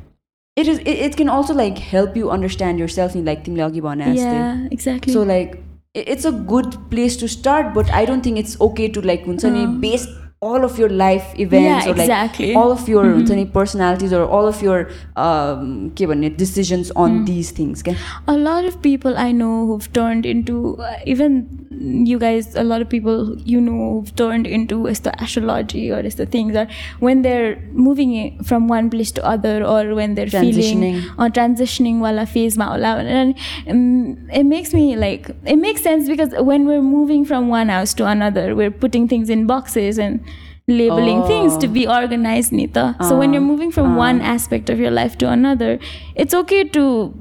it is it, it can also like help you understand yourself in like तिमीले अघि भने जस्तै. Yeah, exactly. So like i- it's a good place to start, but I don't think it's okay to like हुन्छ नि base all of your life events Yeah, or like exactly. all of your हुन्छ नि personalities or all of your um, के भन्ने decisions on these things. के? a lot of people I know who've turned into uh, even you guys a lot of people you know turned into is the astrology or is the things that when they're moving from one place to other or when they're feeling or transitioning wala phase maula and um, it makes me like it makes sense because when we're moving from one house to another we're putting things in boxes and labeling oh. things to be organized nita uh, so when uh, you're moving from uh. one aspect of your life to another it's okay to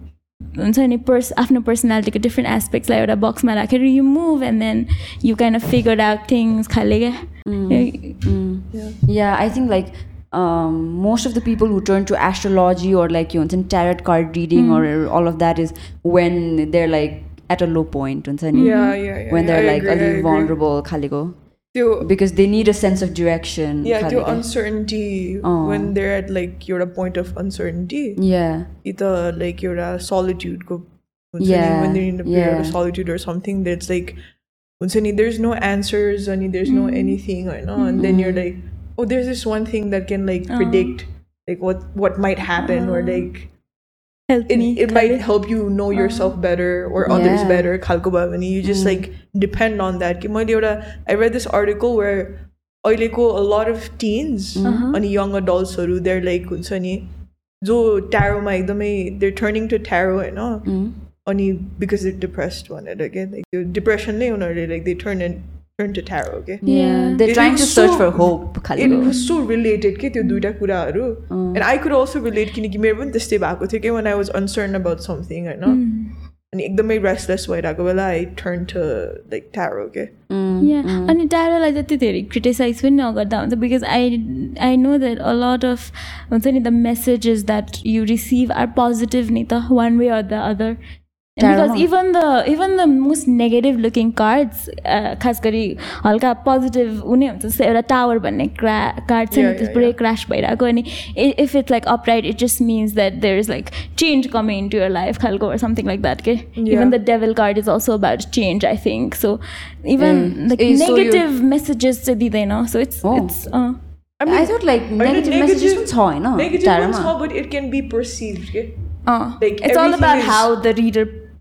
हुन्छ नि purse आफ्नो पर्सनालिटीको different एस्पेक्ट्सलाई एउटा बक्समा राखेर you move and then you kind of figure out things खाले क्या। Yeah I think like most of the people who turn to astrology or like के हुन्छ नि tarot card reading or all of that is when they're like at a low point हुन्छ नि? When they're like अलिक vulnerable खालेको। त्यो because they need a sense of direction yeah त्यो खालेको. uncertainty uh. when they're at like एउटा point of uncertainty yeah कि त like एउटा solitude को हुन्छ नि Yeah, when they're in a period of yeah. solitude or something that's like हुन्छ नि there's no answers अनि there's no anything होइन and then you're like oh there's this one thing that can like predict like what what might happen or like help it, me it might help you know yourself better or others Yeah. better खालको भयो भने you just like depend on that कि मैले एउटा I read this article where अहिलेको a lot of teens अनि young adultsहरू they're like हुन्छ नि जो ट्यारोमा एकदमै they're turning to tarot होइन अनि because they're depressed भनेर के like त्यो depression नै उनीहरूले like they turn and turn to tarot के yeah they're It trying was to search so- for hope it खालेको was so related के त्यो दुइटा कुराहरू and I could also relate किनकि मेरो पनि त्यस्तै भएको थियो कि when I was uncertain about something होइन अनि एकदमै रेस्टलेस भइरहेको बेला I turn to like tarot के अनि टाढोलाई जति धेरै क्रिटिसाइज पनि नगर्दा हुन्छ because I I know that a lot of हुन्छ नि the messages that you receive are positive नि त one way or the other because Tarot. even the even the most negative looking cards uh, खास गरी हल्का positive हुने हुन्छ जस्तै एउटा टावर भन्ने क्रा कार्ड छ नि Yeah, त्यो yeah, पुरै क्रास भइरहेको अनि if it's like upright it just mince that there is like change coming in to your life खालको समथिङ लाइक द्याट के even the डेभल card is also about change I think so even like a, so you- negative messages चाहिँ दिँदैन so it's Oh. It's I mean, I thought like होइन, negative messages पनि छ होइन negative पनि टाढोमा छ but it can be perceived के Like, it's all everything about is- how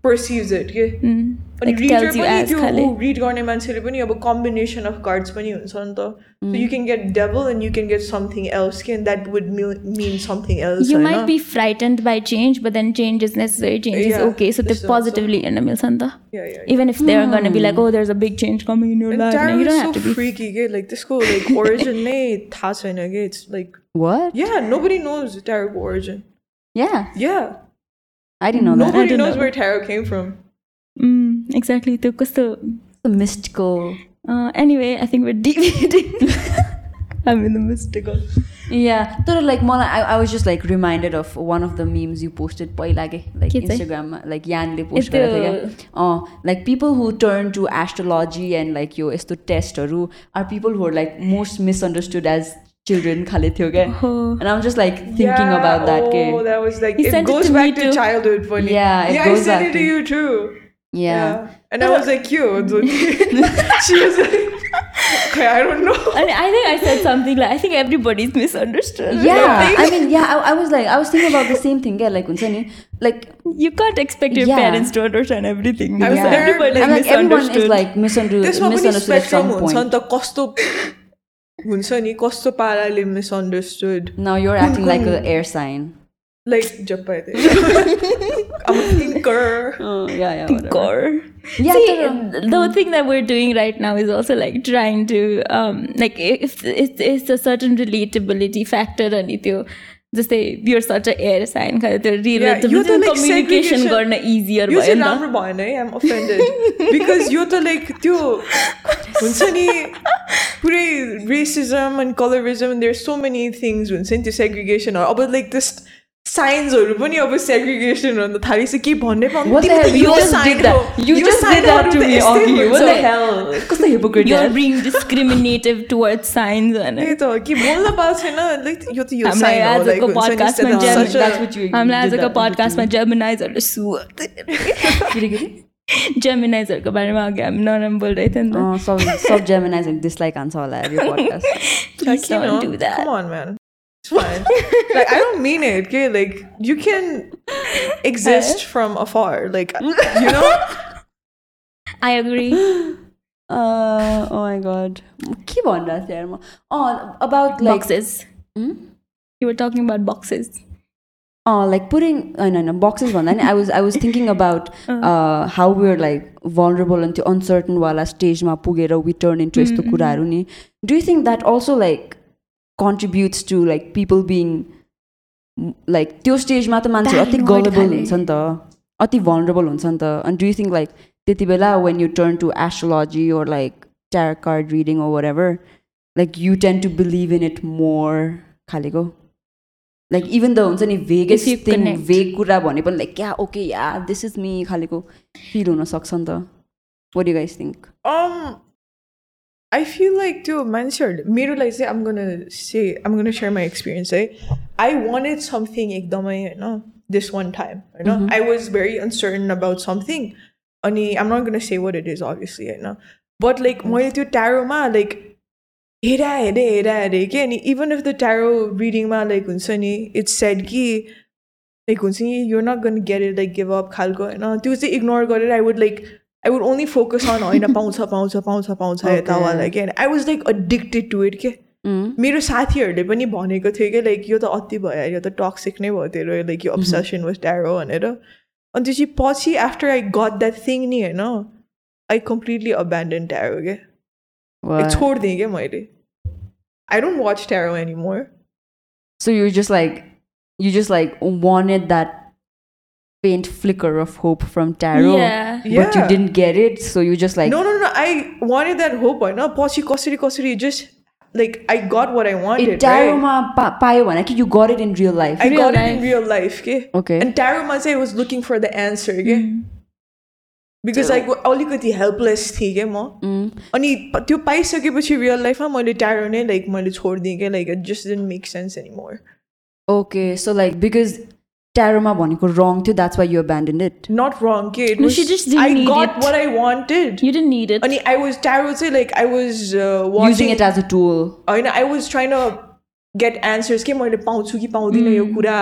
the reader perceives it के अनि like reader tells you पनि as त्यो खाले read गर्ने मान्छेले पनि अब combination of cards पनि हुन्छ नि त so you can get devil and you can get something else के and that would mean, mean something else you होइन? might be frightened by change, but then change is necessary. Change is Yeah, okay. So they this is also- positively in the milsanta. yeah, yeah, yeah. Even if they're gonna be like, oh, there's a big change coming in your And life, tarot no, you is don't so have to be. freaky के like त्यसको like origin नै थाहा छैन के it's like what yeah nobody knows tarot origin yeah yeah I didn't know Nobody that. Nobody knows know. where tarot came from. Mm, exactly. The, because the, mystical. Uh, anyway, I think we're deviating. I'm in the mystical. Yeah. So like Mala, I, I was just like reminded of one of the memes you posted poilage, like Instagram, like Yan le post uh, like people who turn to astrology and like yo isto test or are people who are like most misunderstood as children khale. Uh-huh. And I'm just like thinking yeah, about that. Oh, ke, that was like, it goes to back to childhood for me. Yeah, it yeah goes I sent it to you too. Yeah. yeah. And I was like, you. she was like, okay, I don't know. I, mean, I think I said something like, I think everybody's misunderstood. Yeah. I mean, yeah, I, I, was like, I was thinking about the same thing. Yeah, like, like you can't expect your yeah. parents to understand everything. I was yeah. like, everybody's I'm like, misunderstood. Everyone is like misunderstood, misunderstood at some point. त कस्तो हुन्छ नि कस्तो पाराले misunderstood Now you're acting like an air sign. Like जपाइदिए I'm a thinker. Oh yeah, yeah. whatever. Gore. Yeah, See, तर- the thing that we're doing right now is also like trying to um like if it's, it's a certain relatability factor अनि त्यो जस्तै you're such a air sign खै त्यो real communication गर्न easier भयो राम्रो भएन है आइएम अफेन्डेड बिकज यो त लाइक त्यो हुन्छ नि पुरै racism and colourism there so many things हुन्छ नि त्यो सेग्रिगेसनहरू अब लाइक जस्ट साइन्सहरू पनि अब सेग्रिगेसन हुन थालिसक्यो के भन्ने आजको पडकास्टमा जेमिनाइजहरू सु जेमिनाइजहरूको बारेमा अघि हामी नराम्रो बोल्दै थियो नि त। सब dislike like I don't mean it, okay? Like you can exist from afar. Like you know? I agree. Uh oh my god. Keep on that there. Oh about like boxes. Hmm? You were talking about boxes. Oh, like putting uh, no no boxes one. I was I was thinking about uh-huh. uh, how we're like vulnerable and uncertain while stage ma pugera we turn into mm-hmm, esto kuraru. Mm-hmm. Do you think that also like contributes to like people being like त्यो स्टेजमा त मान्छे अति गलेबल हुन्छ नि त। अति vulnerable हुन्छ नि त। अनि डु यु थिङ्क लाइक त्यति बेला when you turn to astrology or like tarot card reading or whatever like you tend to believe in it more खालेको? Like even the हुन्छ नि भेगेस थिङ भेग कुरा भने पनि लाइक क्या okay yeah this is me खालेको feel हुनसक्छ नि त। What guys think I feel like too, man. Sure, मेरो like say I'm gonna say I'm gonna share my experience. Eh? I wanted something ekdamai, you know, this one time. You know, I was very uncertain about something. Ani, I'm not gonna say what it is, obviously, you know. But like, मैले त्यो tarot like हेरा हेरे हेरा हेरे के अनि even if the tarot रिडिङमा like हुन्छ नि इट्स सेड कि लाइक हुन्छ नि your nut gonna get it like give up खालको होइन त्यो चाहिँ इग्नोर गरेर I would like I would only focus on होइन पाउँछ पाउँछ पाउँछ पाउँछ यतावाला के आई was like addicted to it के मेरो साथीहरूले पनि भनेको थियो कि लाइक यो त अति भयो यो त टक्सिक नै भयो तेरो लाइक यो अब्सेसन वाज ट्यारो भनेर अनि त्यो चाहिँ पछि after I got that thing नि होइन आई कम्प्लिटली अब्यान्डन ट्यारो के लाइक What? छोडिदिएँ क्या मैले I don't watch tarot any more so you just like you just like wanted that faint flicker of hope from tarot Yeah. but you Yeah. didn't get it so you just like no no no I wanted that hope होइन पछि कसरी कसरी just like I got what I it wanted right? tarotमा पा- पायो भने कि you got it in real life I Real got it life. in real life के okay and tarotमा चाहिँ I was looking for the answer के because like अलिकति helpless थिएँ क्या म अनि प- त्यो पाइसकेपछि रियल लाइफमा मैले ट्यारो नै लाइक मैले छोडिदिएँ क्या like it just didn't make sense any more okay so like because ट्यारोमा भनेको रङ थियो that's why you abandoned it. नट रङ के आई गट. वाट I wanted You didn't need it. अनि आई वाज ट्यारो चाहिँ like I was using watching it as a tool. होइन I was ट्राइन gate answers के मैले पाउँछु कि पाउँदिनँ यो कुरा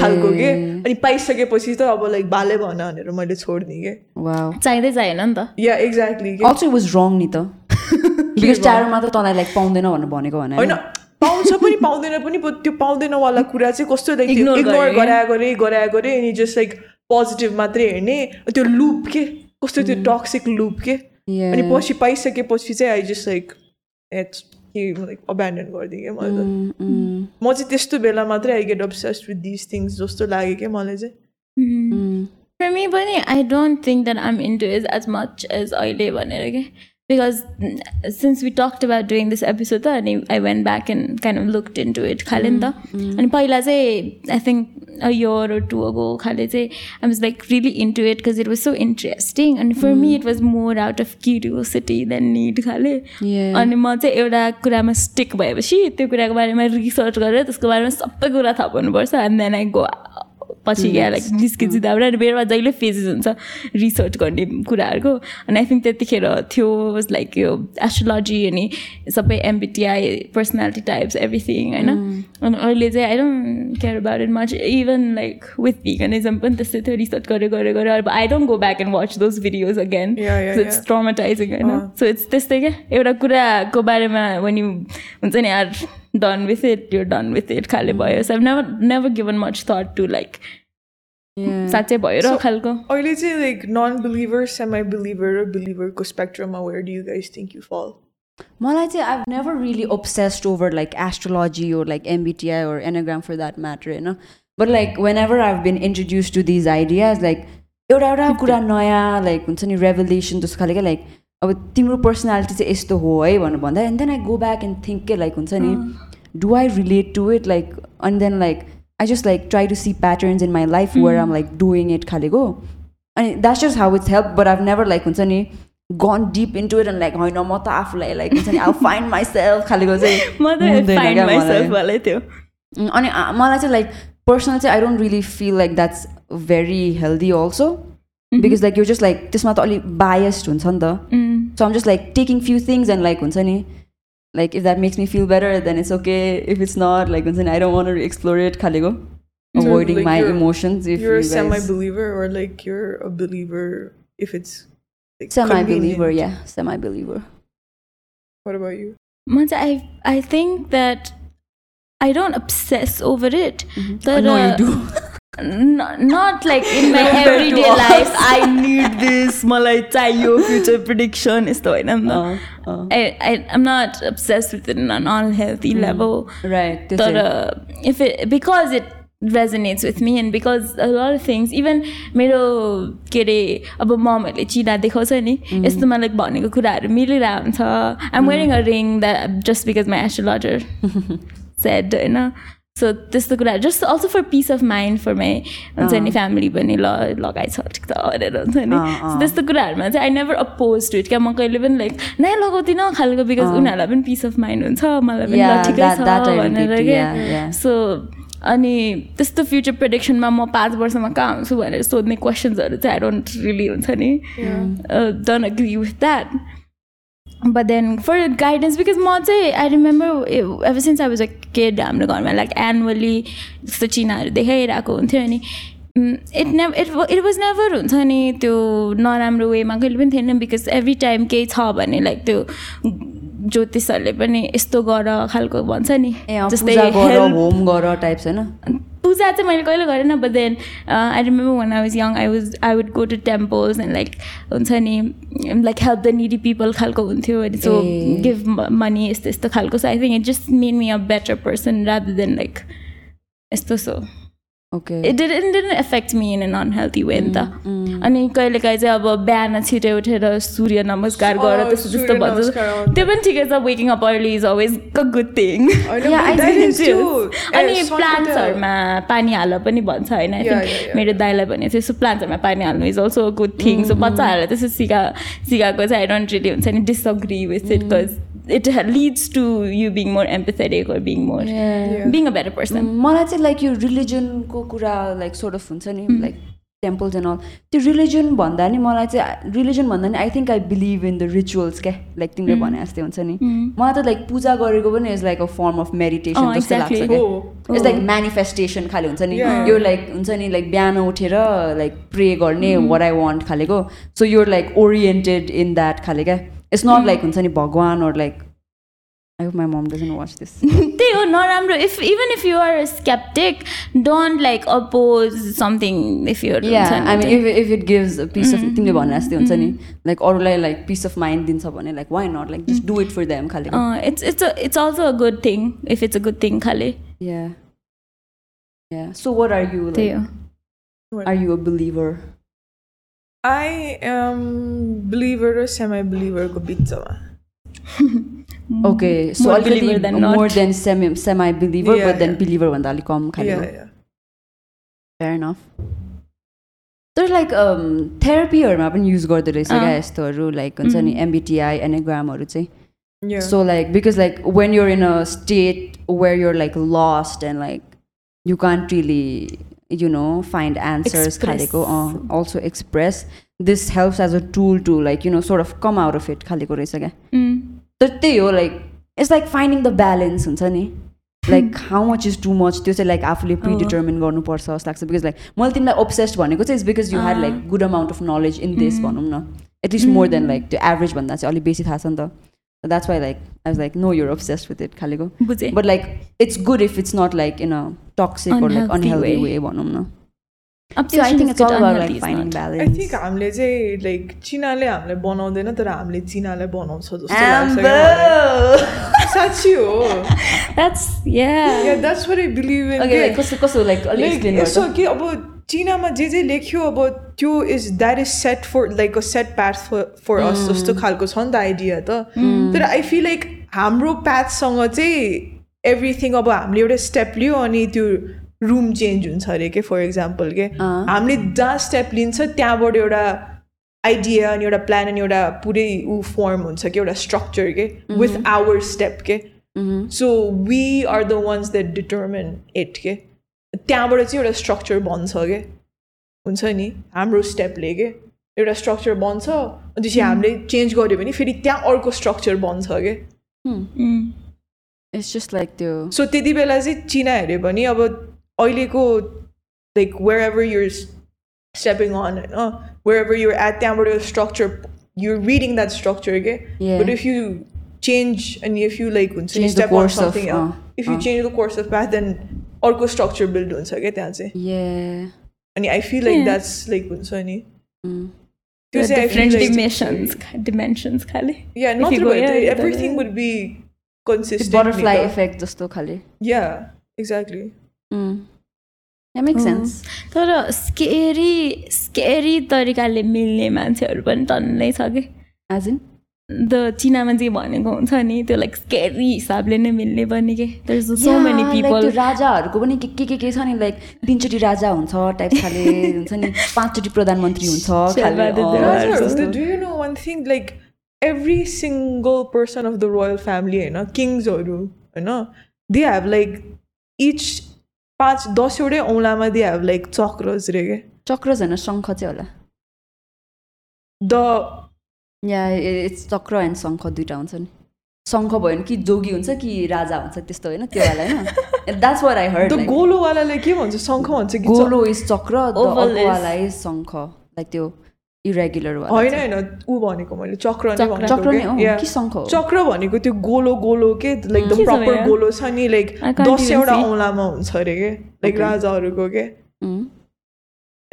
खालको के? अनि पाइसकेपछि त अब लाइक बाले भन भनेर मैले छोडिदिएँ के? Wow. चाहिँदै चाहिएन नि त। Yeah exactly also it was wrong नि त। बिकज ट्यारोमा त तँलाई लाइक पाउँदैन भनेर भनेको भने होइन पाउँछ पनि पाउँदैन पनि त्यो पाउँदैनवाला कुरा चाहिँ कस्तो लाइक इग्नोर गरे। गराए गरे गराए गरे अनि जस्ट लाइक पोजिटिभ मात्रै हेर्ने त्यो लुप के? कस्तो त्यो टक्सिक लुप के. अनि पछि पाइसकेपछि चाहिँ आई जस्ट लाइक एट्स के लाइक अब्यान्डन गरिदिएँ क्या मैले त। Mm, mm, म चाहिँ त्यस्तो बेला मात्रै I get obsessed with this things जस्तो लाग्यो क्या मलाई चाहिँ. For me, Bunny, I don't think that I'm into it as much as Oile भनेर के? because since we talked about doing this episode त अनि I went back and kind of looked into it खाले नि त अनि पहिला चाहिँ I think a year or to ago खाले चाहिँ I was like really into it because it was so interesting अनि for me it was more out of curiosity than need खाले अनि म चाहिँ एउटा कुरामा स्टिक भएपछि त्यो कुराको बारेमा रिसर्च गरेर त्यसको बारेमा सबै कुरा थाहा पाउनुपर्छ एन्ड देन आई गो पछि या लाइक निस्किन्छ त्यहाँबाट अनि मेरोमा जहिले फेजेस हुन्छ रिसर्च गर्ने कुराहरूको। अनि आई थिङ्क त्यतिखेर थियो लाइक यो एस्ट्रोलोजी अनि सबै एमबिटिआई पर्सनालिटी टाइप्स एभ्रिथिङ होइन। अनि अहिले चाहिँ I don't care about it much even like with veganism पनि त्यस्तै थियो रिसर्च गरेर गरेर गरेर अब I don't go back and watch those videos again it's. Traumatising होइन। सो इट्स त्यस्तै क्या एउटा कुराको बारेमा you हुन्छ नि are done with it you're done with it खाले भयो सो never never given much that to like Yeah. साँच्चै भयो र So- खालको अहिले चाहिँ like none believer semi believer raw बिलिभरको स्पेक्ट्रममा where do you guys think you फल मलाई चाहिँ I've never really obsessed over like astrology or like MBTI or Enneagram for that matter होइन but like whenever I've been introduced to these ideas like एउटा एउटा कुरा नयाँ like हुन्छ नि रेभलेसन जस्तो खाले क्या लाइक अब तिम्रो पर्सनालिटी चाहिँ यस्तो हो है भनेर भन्दा and then I go back and think के लाइक हुन्छ नि do I relate to it like and then like I just like try to see patterns in my life where I'm like doing it खालेको अनि that's just how it's help but I've never like हुन्छ नि gone deep into it and like होइन म त आफूलाई like हुन्छ नि I find my self खालेको चाहिँ अनि मलाई चाहिँ लाइक पर्सनल चाहिँ I don't really feel like that's very healthy also because like यो जस्ट लाइक त्यसमा त अलिक बायस्ड हुन्छ नि त सो आम just like taking few things and like हुन्छ नि like if that makes me fill better than it's okay if it's not like हुन्छ नि I don't want explore it खालेको So, avoiding like, my you're- emotions if You're a semi believer or like you're a believer if it's like semi believer convenient? yeah semi believer What about you? म चाहिँ I I think that I don't obsess over it तर no you do Not like in my every day life I need this मलाई चाहियो future prediction यस्तो होइन नि त I am not obsess with on all healthy level right तर if because it resonates with me and because all things even मेरो के अरे अब ममहरूले चिना देखाउँछ नि? यस्तो मलाई भनेको कुराहरू मिलिरहेको हुन्छ I am wearing a ring that just because my astrologer said होइन? सो त्यस्तो कुराहरू just also for peace of mind for my हुन्छ नि फ्यामिली पनि ल लगाएछ ठिक छ भनेर हुन्छ नि। त्यस्तो कुराहरूमा चाहिँ I never oppose to it क्या म कहिले पनि लाइक नै लगाउँदिनँ खालको बिकज उनीहरूलाई पनि पिस अफ माइन्ड हुन्छ मलाई पनि ठिकै छ भनेर क्या. सो अनि त्यस्तो फ्युचर प्रेडिक्सनमा म पाँच वर्षमा कहाँ हुन्छु भनेर सोध्ने क्वेसन्सहरू चाहिँ आई डोन्ट रियली हुन्छ नि। Don't agree with that but then for guidance because म चाहिँ I remember ever since I was a kid हाम्रो घरमा लाइक एनुअली जस्तो चिनाहरू देखाइरहेको हुन्थ्यो अनि it never it it was never हुन्छ नि त्यो नराम्रो वेमा कहिले पनि थिएन बिकज एभ्री टाइम केही छ भने लाइक त्यो ज्योतिषहरूले पनि यस्तो गर खालको भन्छ नि जस्तै होम गर टाइप्स होइन पूजा चाहिँ मैले कहिले गरेन but then I remember when I was young I was I would go to temples and like हुन्छ नि like help the needy people खालको हुन्थ्यो अनि सो। गिभ मनी यस्तो यस्तो खालको so I think it just made me a better person rather than like यस्तो so okay it didn't didn't affect me in an unhealthy way नि त अनि कहिलेकाहीँ चाहिँ अब बिहान छिटै उठेर सूर्य नमस्कार गर अँ, त्यस्तो त्यस्तो भन्छ अँ। त्यो पनि ठिकै छ waking up early is always a good thing. अनि प्लान्ट्सहरूमा पानी हाल पनि भन्छ होइन. मेरो दाइलाई भनेको थियो सो प्लान्ट्सहरूमा पानी हाल्नु is also good thing so बच्चाहरूलाई त्यसो सिका सिकाएको चाहिँ आई डोन्ट रिली हुन्छ नि disagree with it because it leads to you being more empathetic or being more Yeah. being a better person. मलाई चाहिँ लाइक यो रिलिजनको कुरा लाइक सोर्ट अफ हुन्छ नि लाइक टेम्पल्स एन्ड अल त्यो रिलिजन भन्दा नि मलाई चाहिँ रिलिजन भन्दा नि I think I believe in the rituals क्या लाइक तिमीले भने जस्तै हुन्छ नि। मलाई त लाइक पूजा गरेको पनि is like a form of meditation अँ, जस्तो लाग्छ इट्स लाइक मेनिफेस्टेसन खाले हुन्छ नि. यो लाइक हुन्छ नि लाइक बिहान उठेर लाइक प्रे गर्ने what I want खालेको। So you're like oriented in that खाले क्या इट्स नट लाइक हुन्छ नि भगवान् और लाइक आई होप माई मम डजन वाच दिस त्यही हो नराम्रो if even if you are sceptic don't like oppose something if you're yeah I mean if if it gives peace of तिमीले भने जस्तै हुन्छ नि लाइक अरूलाई लाइक पिस अफ माइन्ड दिन्छ भने like why not like just do it for them खाले it's it's it's also a good thing if it's a good thing खाले yeah yeah so what are you त्यही हो are you a believer I am believer raw semi believer को बिचमा okay so More believer than अलिकति not. More than semi सेमाई believer Yeah, but then yeah. Believer भन्दा अलिक कम खाले Yeah, yeah. Fair enough तर like थेरापीहरूमा पनि युज गर्दो रहेछ क्या यस्तोहरू लाइक हुन्छ नि एमबिटिआई एनेग्रामहरू चाहिँ Yeah. So like because like when you're in a state where you're like lost and like you can't really you know find answers खालेको also express this helps as a tool to like you know sort of come out of it खालेको रहेछ क्या तर त्यही हो like it's like finding the balance हुन्छ नि like how much is too much त्यो चाहिँ like आफूले प्रिडिटर्मिन गर्नुपर्छ जस्तो लाग्छ बिकज लाइक मैले तिमीलाई अप्सेस्ड भनेको चाहिँ it's because you had like good amount of knowledge in this भनौँ न at least more than like त्यो एभरेज भन्दा चाहिँ अलिक बेसी थाहा छ नि त that's why like I was like no you're obsessed with it खालेको बुझेँ but like it's good if it's not like in a toxic or like unhealthy way भनौँ न आई थिङ्क हामीले चाहिँ लाइक चिनाले हामीलाई बनाउँदैन तर हामीले चिनालाई बनाउँछ जस्तो लाग्छ साँच्ची हो that's that's what I believe in कसो कसो लाइक यसो कि अब चिनामा जे जे लेख्यो अब त्यो is that is set for like a set path for us जस्तो खालको छ नि त आइडिया त तर आई फिल लाइक हाम्रो प्याथसँग चाहिँ एभ्रिथिङ अब हामीले एउटा स्टेप लियो अनि त्यो रुम चेन्ज हुन्छ अरे के फर इक्जाम्पल के अँ। हामीले जहाँ स्टेप लिन्छ त्यहाँबाट एउटा आइडिया अनि एउटा प्लान अनि एउटा पुरै ऊ फर्म हुन्छ कि एउटा स्ट्रक्चर के विथ आवर स्टेप के so we are the ones that determine it के त्यहाँबाट चाहिँ एउटा स्ट्रक्चर बन्छ के हुन्छ नि हाम्रो स्टेपले के एउटा स्ट्रक्चर बन्छ अनि त्यसपछि हामीले चेन्ज गऱ्यो भने फेरि त्यहाँ अर्को स्ट्रक्चर बन्छ के Mm. it's just like त्यो सो त्यति बेला चाहिँ चिना हेऱ्यो भने अब अहिलेको like wherever you're stepping on होइन वेयर एभर युर एट त्यहाँबाट एउटा structure your reading that structure के Yeah. But if you change अनि इफ यु लाइक हुन्छ Change the step on course of, something uh, if you uh. Change the course of path then अर्को structure build हुन्छ क्या त्यहाँ चाहिँ। अनि I feel like that's like हुन्छ नि। mm. त्यो चाहिँ डिमेन्सन्स खाले। Yeah not everything would be consistent butterfly effect जस्तो खाले। या एक्ज्याक्टली मेक सेन्स तर स्केरी स्केरी तरिकाले मिल्ने मान्छेहरू पनि टन्नै छ कि। हजुर द चिनामा जे भनेको हुन्छ नि त्यो लाइक स्केरी हिसाबले नै मिल्ने पनि के। There is so many people राजाहरूको पनि के के के के छ नि लाइक तिनचोटि राजा हुन्छ टाइप खाले हुन्छ नि पाँचचोटि प्रधानमन्त्री हुन्छ no like every single person of the royal family होइन किङ्सहरू होइन दे हेभ लाइक इच पाँच दसवटै औँलामा दे हेभ लाइक चक्रज रे के? चक्रज होइन शङ्ख चाहिँ होला। द या इट्स चक्र एन्ड शङ्ख दुइटा हुन्छ नि शङ्ख भयो भने कि जोगी हुन्छ कि राजा हुन्छ त्यस्तो होइन त्यो वाला होइन द्याट्स वर आई हर्ड गोलोवालाले के भन्छ शङ्ख भन्छ कि गोलो इज चक्र अर्कोवाला इज शङ्ख लाइक त्यो इरेगुलर वाला होइन। होइन ऊ भनेको मैले चक्र चक्र- नै के? शङ्ख चक्र भनेको त्यो गोलो गोलो के लाइक द प्रपर? गोलो छ नि लाइक दसवटा. औँलामा हुन्छ अरे के लाइक. राजाहरूको के उम्.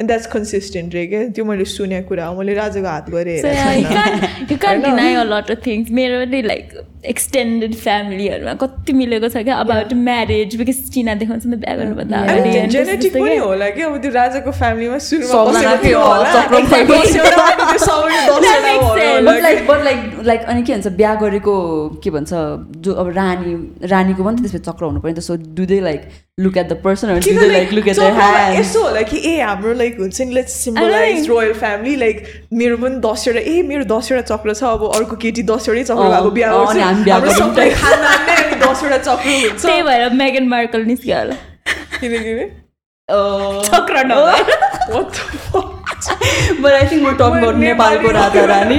द्याट्स कन्सिस्टेन्ट रे क्या त्यो मैले सुनेको कुरा हो मैले राजाको हात गरेँ मेरो नि लाइक extended फ्यामिलीहरूमा कति मिलेको छ क्या? About marriage because चिना देखाउँछ नि त बिहा गर्नुभन्दा जेनेटिक पनि। होला अब त्यो राजाको फ्यामिलीमा but like but like like अनि के भन्छ बिहा गरेको के भन्छ जो अब रानी रानीको पनि त त्यसपछि चक्र हुनु पर्यो नि त। So do they like look at the person like यस्तो होला कि ए हाम्रो लाइक हुन्छ नि let's symbolise royal family like मेरो पनि दसवटा ए मेरो दसवटा चक्र छ अब अर्को केटी दसवटै चक्र अँ, भएको बिहा गर्छ। हामी बिहा दसवटा चक्र हुन्छ त्यही भएर मेगन मार्कल निस्क्यो होला किनकि चक्र? But I think talk about नेपालको राजा रानी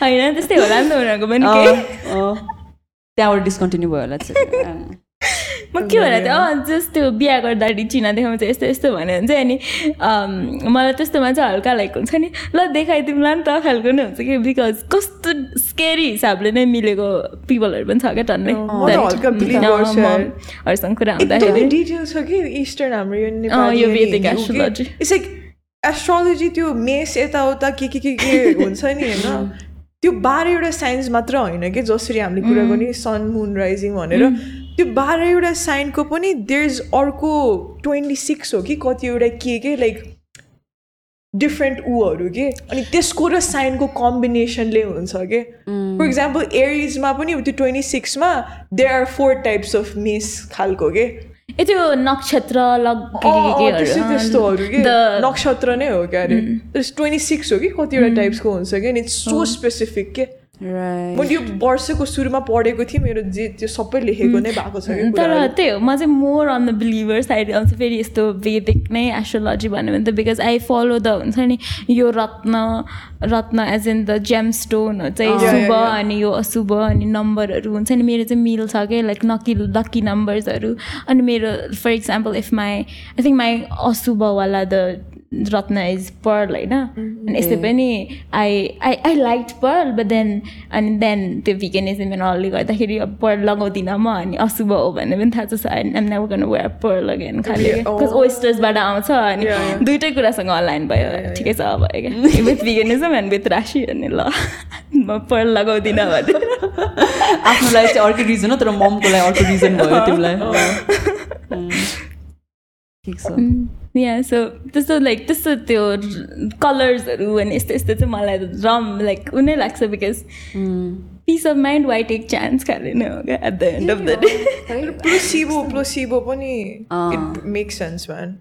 होइन त्यस्तै होला नि त उनीहरूको पनि के अँ। त्यहाँबाट डिस्कन्टिन्यू भयो होला चाहिँ म के भनेको थिएँ? अँ जस्ट त्यो बिहा गर्दाखेरि चिना देखाउँछ यस्तो यस्तो भन्यो भने चाहिँ अनि मलाई त्यस्तोमा चाहिँ हल्का लाइक हुन्छ नि। ल देखाइदिउँला नि त खालको नै हुन्छ कि? बिकज कस्तो स्केरी हिसाबले नै मिलेको पिपलहरू पनि छ क्या टन्नै। हरूसँग कुरा हुँदाखेरि। डिटेल छ कि इस्टर्न हाम्रो यो वैदिक एस्ट्रोलोजी त्यो मेस यताउता के के के के हुन्छ नि होइन? त्यो बाह्रवटा साइन्स मात्र होइन कि जसरी हामीले कुरा गर्ने सन मुन राइजिङ भनेर। त्यो बाह्रवटा साइनको पनि देयर इज अर्को ट्वेन्टी सिक्स हो कि कतिवटा के के लाइक डिफ्रेन्ट ऊहरू के? अनि त्यसको र साइनको कम्बिनेसनले हुन्छ के? फर इक्जाम्पल एरिजमा पनि त्यो twenty सिक्समा there are four types of mess खालको के? ए त्यो नक्षत्र नक्षत्र नै हो क्या अरे ट्वेन्टी सिक्स हो कि कतिवटा टाइप्सको हुन्छ कि? अनि इट्स सो स्पेसिफिक के? मैले यो वर्षको सुरुमा पढेको थिएँ मेरो जे त्यो सबै लेखेको नै भएको छ तर। त्यही हो म चाहिँ more on the believer side आउँछ फेरि यस्तो वेदिक नै एस्ट्रोलोजी भन्यो भने त बिकज आई फलो द हुन्छ नि यो रत्न रत्न as in the gem stone चाहिँ शुभ. अनि यो अशुभ अनि नम्बरहरू हुन्छ नि मेरो चाहिँ मिल्छ क्या लाइक नक्की लक्की नम्बर्सहरू अनि मेरो for example if my I think my अशुभवाला the रत्न इज पर्ल होइन अनि यस्तै पनि I I I like pearl but then अनि देन त्यो भिगनिजम एन्डले गर्दाखेरि अब पर्ल लगाउँदिनँ म अनि अशुभ हो भन्ने पनि थाहा छ एम नेभर गर्न वेयर पर्ल अगेन खालि. बिकज ओइस्टर्सबाट आउँछ अनि. दुइटै कुरासँग अनलाइन भयो ठिकै छ क्या विथ भिगनिजम एन्ड विथ राशि अनि ल म पर्ल लगाउँदिनँ भने आफ्नो लागि चाहिँ अर्कै रिजन हो तर ममको लागि अर्को रिजन भयो तिमीलाई. ठिक छ या सो त्यस्तो लाइक त्यस्तो त्यो कलर्सहरू अनि यस्तो यस्तो चाहिँ मलाई रम लाइक उनै लाग्छ because peace of mind why take chance खाले नै हो क्या at the end of the day placebo placebo पनि अँ. इट मेक सेन्स म्यान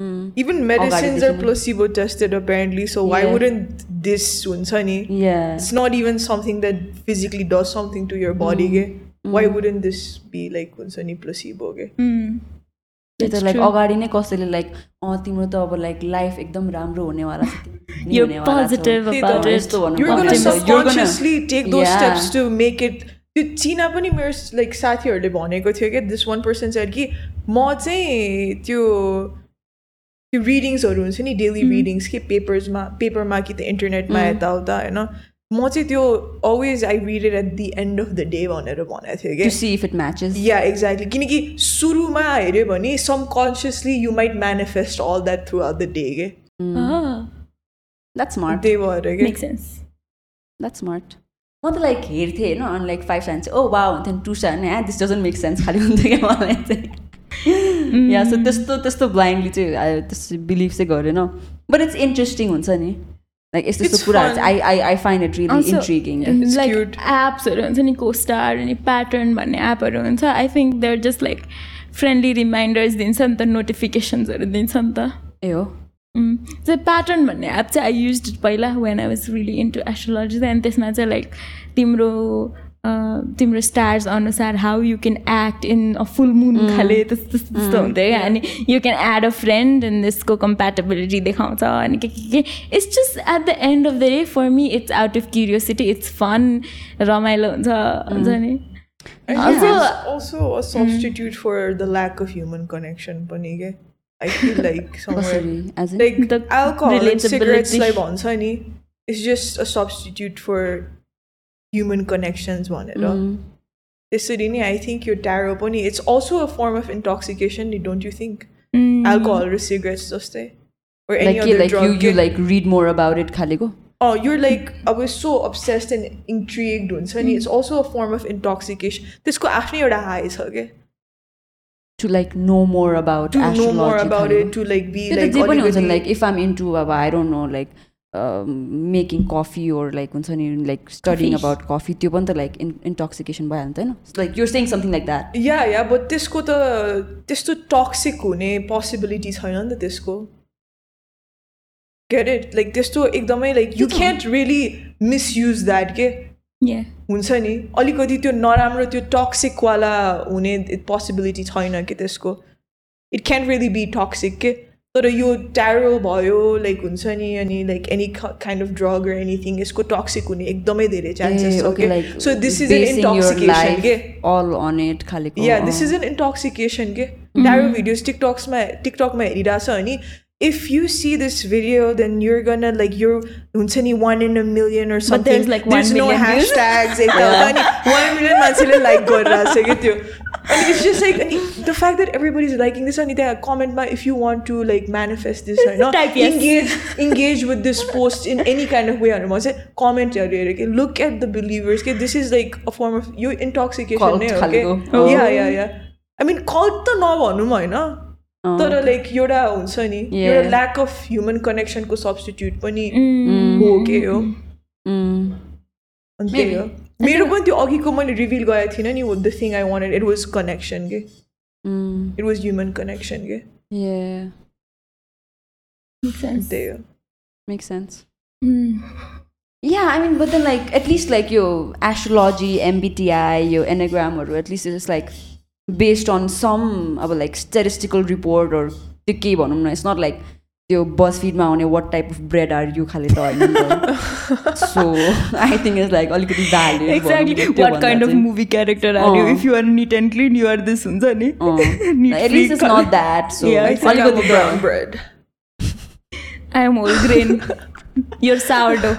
Mm. इभन मेडिसिन्स आर अगाडिदेखि नै. प्लोसिबो tested apparently so Y Yeah. Wouldn't this हुन्छ नि Yeah. it's not even something that physically does something to your body Mm. ke? why wouldn't this be like हुन्छ नि placebo के त्यही त like अगाडि नै कसैले लाइक अँ तिम्रो त अब लाइक लाइफ एकदम राम्रो हुनेवाला छ त्यो चिना पनि मेरो लाइक साथीहरूले भनेको थियो कि दिस वान पर्सन चाहिँ कि म चाहिँ त्यो त्यो रिडिङ्सहरू हुन्छ नि डेली रिडिङ्स कि पेपर्समा पेपरमा कि त इन्टरनेटमा यताउता होइन म चाहिँ त्यो always I read it at the end of the day भनेर भनेको थियो कि? To see if it matches. Yeah exactly किनकि सुरुमा हेऱ्यो भने subconsciously you might manifest all that throughout the day के That's smart. त्यही भएर के? Make sense That's smart. म त लाइक हेर्थेँ होइन अनि लाइक फाइभ साइन्स ओ वा हुन्थ्यो नि to sign a this doesn't make sense खालि हुन्थ्यो क्या मलाई चाहिँ। या सो त्यस्तो त्यस्तो ब्लाइन्डली चाहिँ I- त्यस्तो बिलिभ चाहिँ गरेन। बट इट्स इन्ट्रेस्टिङ हुन्छ नि। लाइक यस्तो यस्तो कुराहरू. चाहिँ I I find it really intriguing like. एप्सहरू हुन्छ नि कोस्टार अनि प्याटर्न भन्ने एपहरू हुन्छ I think there just like friendly reminders दिन्छ नि त नोटिफिकेसन्सहरू दिन्छ नि त ए हो चाहिँ प्याटर्न भन्ने एप चाहिँ आई युज पहिला when I was really into astrology अनि त्यसमा चाहिँ लाइक तिम्रो तिम्रो स्टार्स अनुसार how you can act in a full moon खाले त्यस्तो त्यस्तो त्यस्तो हुन्थ्यो क्या अनि you can add a friend and त्यसको कम्प्याटेबिलिटी देखाउँछ अनि के के के it's just at the end of the day for me it's out of curiosity it's fun रमाइलो हुन्छ हुन्छ नि? And Also- it's also a substitute for the lack of human connection पनि के I feel like somewhere कसरी as in like The alcohol and relatability. cigarettes like भन्छ नि it's just a substitute for human connections भनेर त्यसरी नै I think your tarot पनि it's also a form of intoxication don't you think alcohol raw cigarettes जस्तै or any like other like drug you you के। like read more about it खालेको oh you're like अब so obsessed and intrigued हुन्छ नि it's also a form of intoxication त्यसको आफ्नै एउटा high छ के to like know more about to know astrology more about खालेको। it to like be त्यो त like जे पनि हुन्छ अलिकति- लाइक इफ आम making coffee or like हुन्छ नि लाइक स्टडिङ. अबाउट कफी त्यो पनि त लाइक इन्टोक्सिकेसन भइहाल्छ होइन? Like you're saying something like that yeah yeah but त्यसको त त्यस्तो टक्सिक हुने पोसिबिलिटी छैन नि त त्यसको। गेट इट लाइक त्यस्तो एकदमै like you can't really misuse that के. हुन्छ नि? अलिकति त्यो नराम्रो त्यो टक्सिकवाला हुने पोसिबिलिटी छैन कि त्यसको। It can really be toxic के? तर यो ट्यारो भयो लाइक हुन्छ नि अनि like any kind of drug raw anything यसको टक्सिक हुने एकदमै धेरै चान्सेस छ okay so this is an intoxication के अल अन इट खालेको या दिस इज एन इन्टोक्सिकेसन के ट्यारो भिडियोज टिकटक्समा टिकटकमा हेरिरहेको छ भने if you see this video then your gun like यो हुन्छ नि वान इन a million or something there's like one no million views. ह्यासट्याग्स अनि one million मान्छेले लाइक गरिरहेको छ कि त्यो अनि इट्स जस्ट लाइक अनि the fact that everybody is liking this अनि त्यहाँ कमेन्टमा if you want to like manifest this होइन Type yes. Engage engage with this post in any kind of वेहरूमा चाहिँ कमेन्टहरू हेरेँ कि लुक एट द बिलिभर्स के this is like a form of yo इन्टोक्सिकेसन Cult नै हो खालको। कि या या या आई मिन कल्ट त नभनौँ होइन तर लाइक एउटा हुन्छ नि. एउटा ल्याक अफ ह्युमन कनेक्सनको सब्सटिट्युट पनि हो के हो? अनि त्यही हो। मेरो पनि त्यो अघिको मैले रिभिल गरेको थिइनँ नि the thing I wanted it was connection के? इट वाज ह्युमन कनेक्सन के. त्यही हो। Make sense Mm. Yeah, I mean, but then like at least like your astrology, MBTI, your enneagram, or at based on some अब like statistical report त्यो केही भनौँ न it's not like त्यो बस फिडमा आउने what type of bread are you खाले त होइन so I think is like अलिकति what kind of movie character are you if you are neat and clean you are this हुन्छ नि? I am whole grain sourdough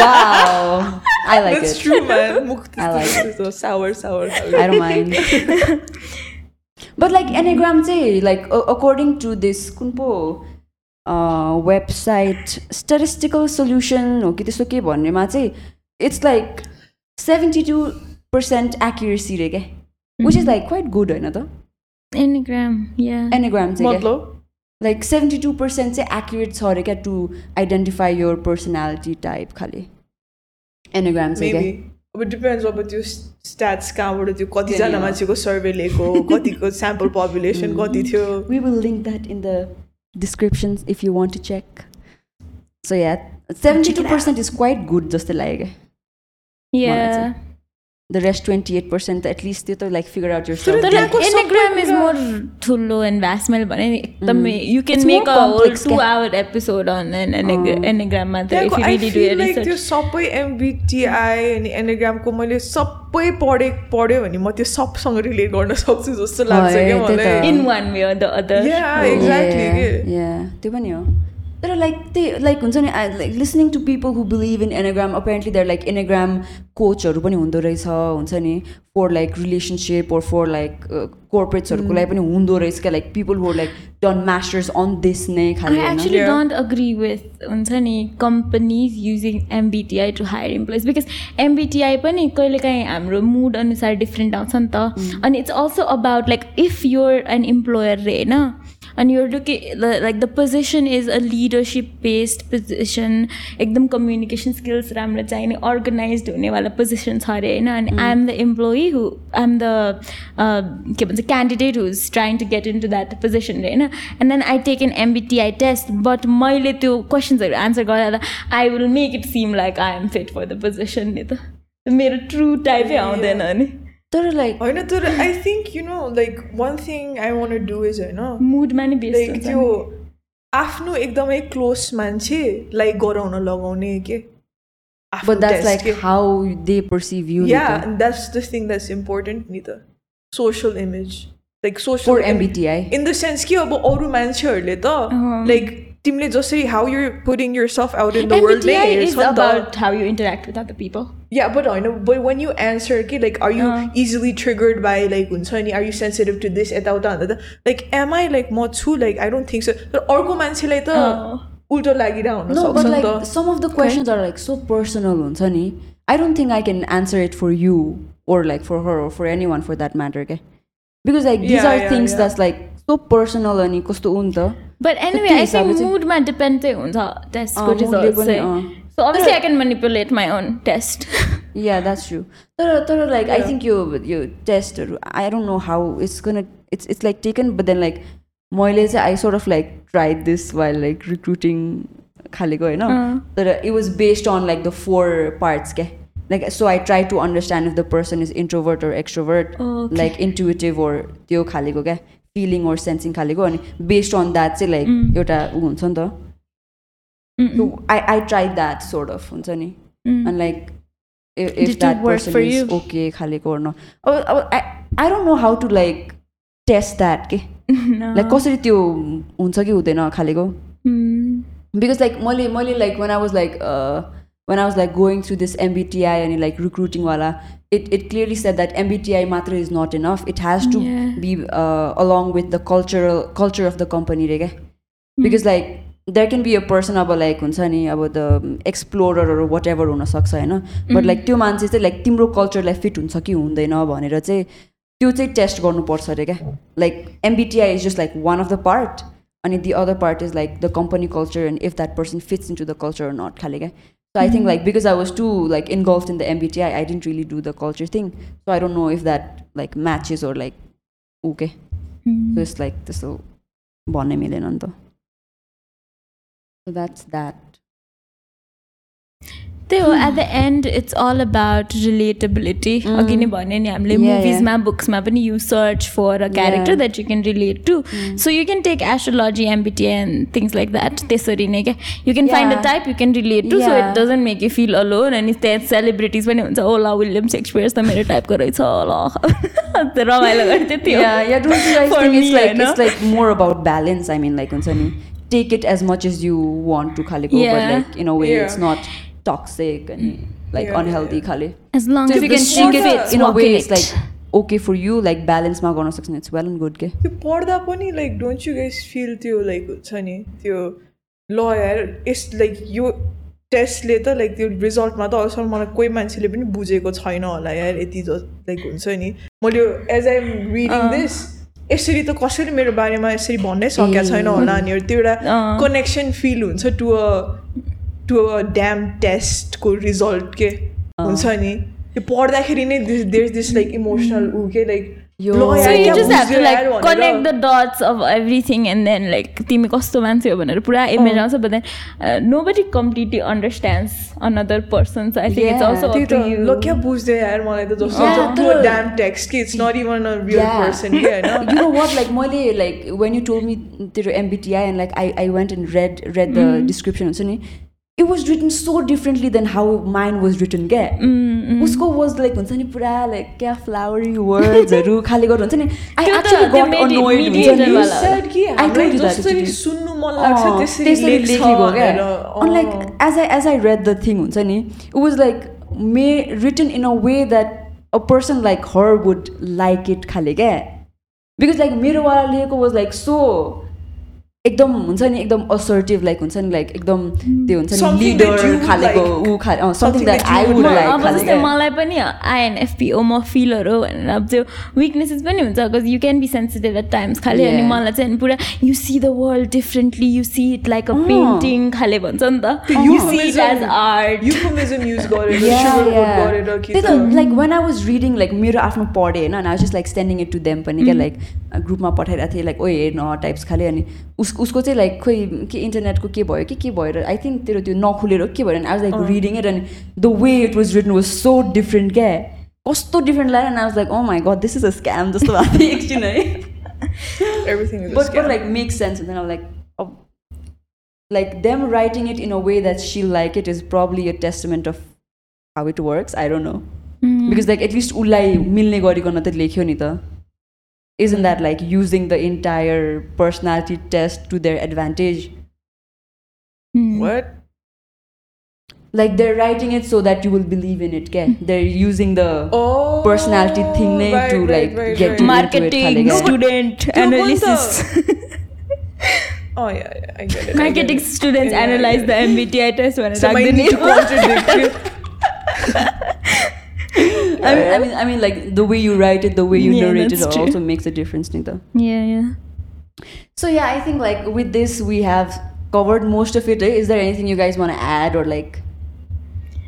wow I like That's it true man मुख I like त्यस्तो sour sour I don't mind. but like Enneagram चाहिँ like a- according to this कुन पो website statistical solution हो कि त्यस्तो के भन्नेमा चाहिँ it's like 72 percent accuracy रे क्या which is like quite good होइन त Enneagram, yeah. Enneagram चाहिँ क्या मतलब like 72 percent चाहिँ accurate छ अरे क्या to identify your personality type खाले Enneagram चाहिँ अब डिपेन्ड्स अब त्यो स्ट्याट्स कहाँबाट त्यो कतिजना मान्छेको सर्वे लिएको कतिको स्याम्पल पपुलेसन कति थियो we will link that in the description if you want to check so yeah seventy two percent is quite good जस्तो लाग्यो क्या the rest twenty eight percent त एटलिस्ट त्यो त like figure out Instagram is more ठुलो and भ्यासमेल भने एकदमै you can make a two hour episode on एनेग्राममा त्यो सबै एमबिटिआई अनि एनेग्रामको मैले सबै पढे पढ्यो भने म त्यो सबसँग रिलेट गर्न सक्छु जस्तो लाग्छ इन वान वे अर द एक्ज्याक्टली त्यो पनि हो तर लाइक त्यही लाइक हुन्छ नि like listening to people who believe in enneagram apparently there like enneagram कोचहरू पनि हुँदो रहेछ हुन्छ नि for like relationship or for like कोर्पोरेट्सहरूको लागि पनि हुँदो रहेछ क्या like people who like done masters on this नै I खालि Yeah. don't agree with हुन्छ नि companies using MBTI to hire employees because MBTI पनि कहिलेकाहीँ हाम्रो मुड अनुसार डिफ्रेन्ट आउँछ नि त अनि it's also about like if your an employer रे होइन अनि यो looking like the position is a leadership based position एकदम कम्युनिकेसन स्किल्स राम्रो चाहिने अर्गनाइज हुनेवाला पोजिसन छ अरे होइन अनि I am the employee who I am the के भन्छ candidate who is trying to get in to that position होइन and then I take an MBTI test but मैले त्यो क्वेसन्सहरू आन्सर गर्दा I will make it seem like I am fit for the position नि त मेरो true टाइपै आउँदैन नि तर लाइक होइन तर I think you know like one thing I want do is होइन मुडमा नै लाइक त्यो आफ्नो एकदमै क्लोज मान्छे लाइक गराउन लगाउने के? That's the thing that's important नि त social image like social MBTI in the sense कि अब अरू मान्छेहरूले त like तिमीले जसरी how you putting your self out in the world नै MBTI हेर्छ is नि त about how you interact with other people. Yeah, but I know. But when you answer, okay, like, are you Uh. easily triggered by like, हुन्छ नि, are you sensitive to this, यता उता भन्दा त, like, am I like म छु? Like, I don't think so. तर अर्को मान्छेलाई त Oh. उल्टो लागिरहेको हुन No, सक्छ but नि like त some of the questions are like so personal, हुन्छ नि. I don't think I can answer it for you or like for her or for anyone for that matter, okay? Because like these are things that's like so personal अनि कस्तो हो नि त but anyway I think मुडमा depend चाहिँ हुन्छ टेस्टको result so obviously I can manipulate my own test yeah that's true तर तर लाइक आई थिङ्क यो यो टेस्टहरू I don't know how it's कन it's it's like taken but then like मैले चाहिँ I sort of like try this way like recruiting खालेको होइन तर it was based on like the four parts क्या like so I try to understand if the person is introvert or extrovert like intuitive or त्यो खालेको क्या? Feeling or sensing खालेको अनि based on that चाहिँ like एउटा ऊ हुन्छ नि त। I I try that sort of हुन्छ नि। अनि लाइक ओके खालेको ओर अब अब I I don't know how to like test that के? लाइक कसरी त्यो हुन्छ कि हुँदैन खालेको? बिकज लाइक मैले मैले like one I was like when I was like going through this MBTI and like recruiting wala it, it clearly said that MBTI matra is not enough it has to Yeah. be uh, along with the cultural culture of the company रे क्या because like there can be a person अब like हुन्छ नि अब the explorer or whatever हुनसक्छ होइन but like त्यो मान्छे चाहिँ लाइक तिम्रो कल्चरलाई फिट हुन्छ कि हुँदैन भनेर चाहिँ त्यो चाहिँ टेस्ट गर्नुपर्छ अरे क्या like MBTI is just like one of the part अनि the other part is like the company culture and if that person fits into the culture not खाले क्या so I think mm-hmm. like because I was too like engulfed in the MBTI, I didn't really do the culture thing. So I don't know if that like matches or like okay. Mm-hmm. So it's like this will bond So that's that. त्यही हो at the end it's all about relatability अघि नै भने नि हामीले मुभिजमा बुक्समा पनि you search for a character. That you can relate to so you can take astrology MBTI and things like that त्यसरी नै क्या you can find a. Type you can relate to so. It doesn't make you feel alone अनि त्यहाँ celebrities पनि हुन्छ ओला William सेक्सपियर्स त मेरो टाइपको रहेछ त्यो रमाइलो गर्थ्यो त्यो। Yeah, yeah. Don't you guys For think it's me, like होइन? it's like more toxic and like Yeah, unhealthy yeah. khali. As long So as if you can take it in a way it's it. like okay for you, like balance ma गर्न सक्ने it's well and good के. त्यो पढ्दा पनि like don't you guys feel त्यो like हुन्छ नि त्यो ल यार यस लाइक यो टेस्टले त लाइक त्यो रिजल्टमा त अहिलेसम्म मलाई कोही मान्छेले पनि बुझेको छैन होला यार यति ज लाइक हुन्छ नि मैले as I am reading this यसरी त कसैले मेरो बारेमा यसरी भन्नै सकेको छैन होला अनि त्यो एउटा। कनेक्सन फिल हुन्छ टु अ टु ड्याम टेस्टको रिजल्ट के हुन्छ नि? त्यो पढ्दाखेरि नै देयर दिस लाइक इमोसनल ऊ के like connect the dots of everything and then like तिमी कस्तो मान्छे हो भनेर पुरा इमेज आउँछ but then nobody completely understands another person I think it's also what like मैले like when you told me तेरो MBTI and like I I want and read read the description हुन्छ नि? It was written so differently then how mine was written क्या उसको was like हुन्छ नि पुरा like क्या फ्लावरी वर्ड्सहरू खाले गर्नु नि like as I as I read the thing हुन्छ नि it was like may written in a way that a person like her would like it खाले क्या बिकज लाइक मेरोवाला लिएको वाज लाइक सो एकदम हुन्छ नि एकदम असर्टिभ लाइक हुन्छ नि लाइक एकदम त्यो हुन्छ नि लिडर खालेको. ऊ खा something Something that that you I would would like अब खाले। जस्तै मलाई पनि आइएनएफपी म फिलर हो भनेर अब त्यो विकनेसेस पनि हुन्छ because you can be sensitive at times खालि अनि. मलाई चाहिँ अनि पुरा you see the world differently you see it like a. Painting खाले भन्छ नि त। त्यही त like when I was reading like मेरो आफ्नो पढेँ होइन I just like standing it to them पनि क्या लाइक ग्रुपमा पठाइरहेको थिएँ लाइक ओ हेर्न टाइप्स खाले अनि उस उसको चाहिँ लाइक खोइ के इन्टरनेटको के भयो कि के भयो आई थिङ्क तेरो त्यो नखुलेर के भएर आज like reading it and the way it was written was so different क्या। कस्तो डिफ्रेन्ट लाग्यो आज लाइक अँ है गर्दैछु त स्क्यान एकछिन है। लाइक मेक सेन्स हुँदैन like like them writing it in a way that see like it is probably a testament of how it works I don't know because like at least उसलाई मिल्ने गरिकन त लेख्यो नि त। Isn't that like using the entire personality test to their advantage? Hmm. What? Like they're writing it so that you will believe in it. Okay? Hmm. They're using the oh, personality thing right, to like right, get right. You marketing into it, student no, analysis. Oh yeah, yeah, I get it. Marketing students yeah, analyze the MBTI test when so I need to contradict you. I mean, I mean, I mean, like the way you write it, the way you Yeah, narrate it true. also makes a difference, Nita. Yeah, yeah. So yeah, I think like with this we have covered most of it. eh? There anything you guys want to add or like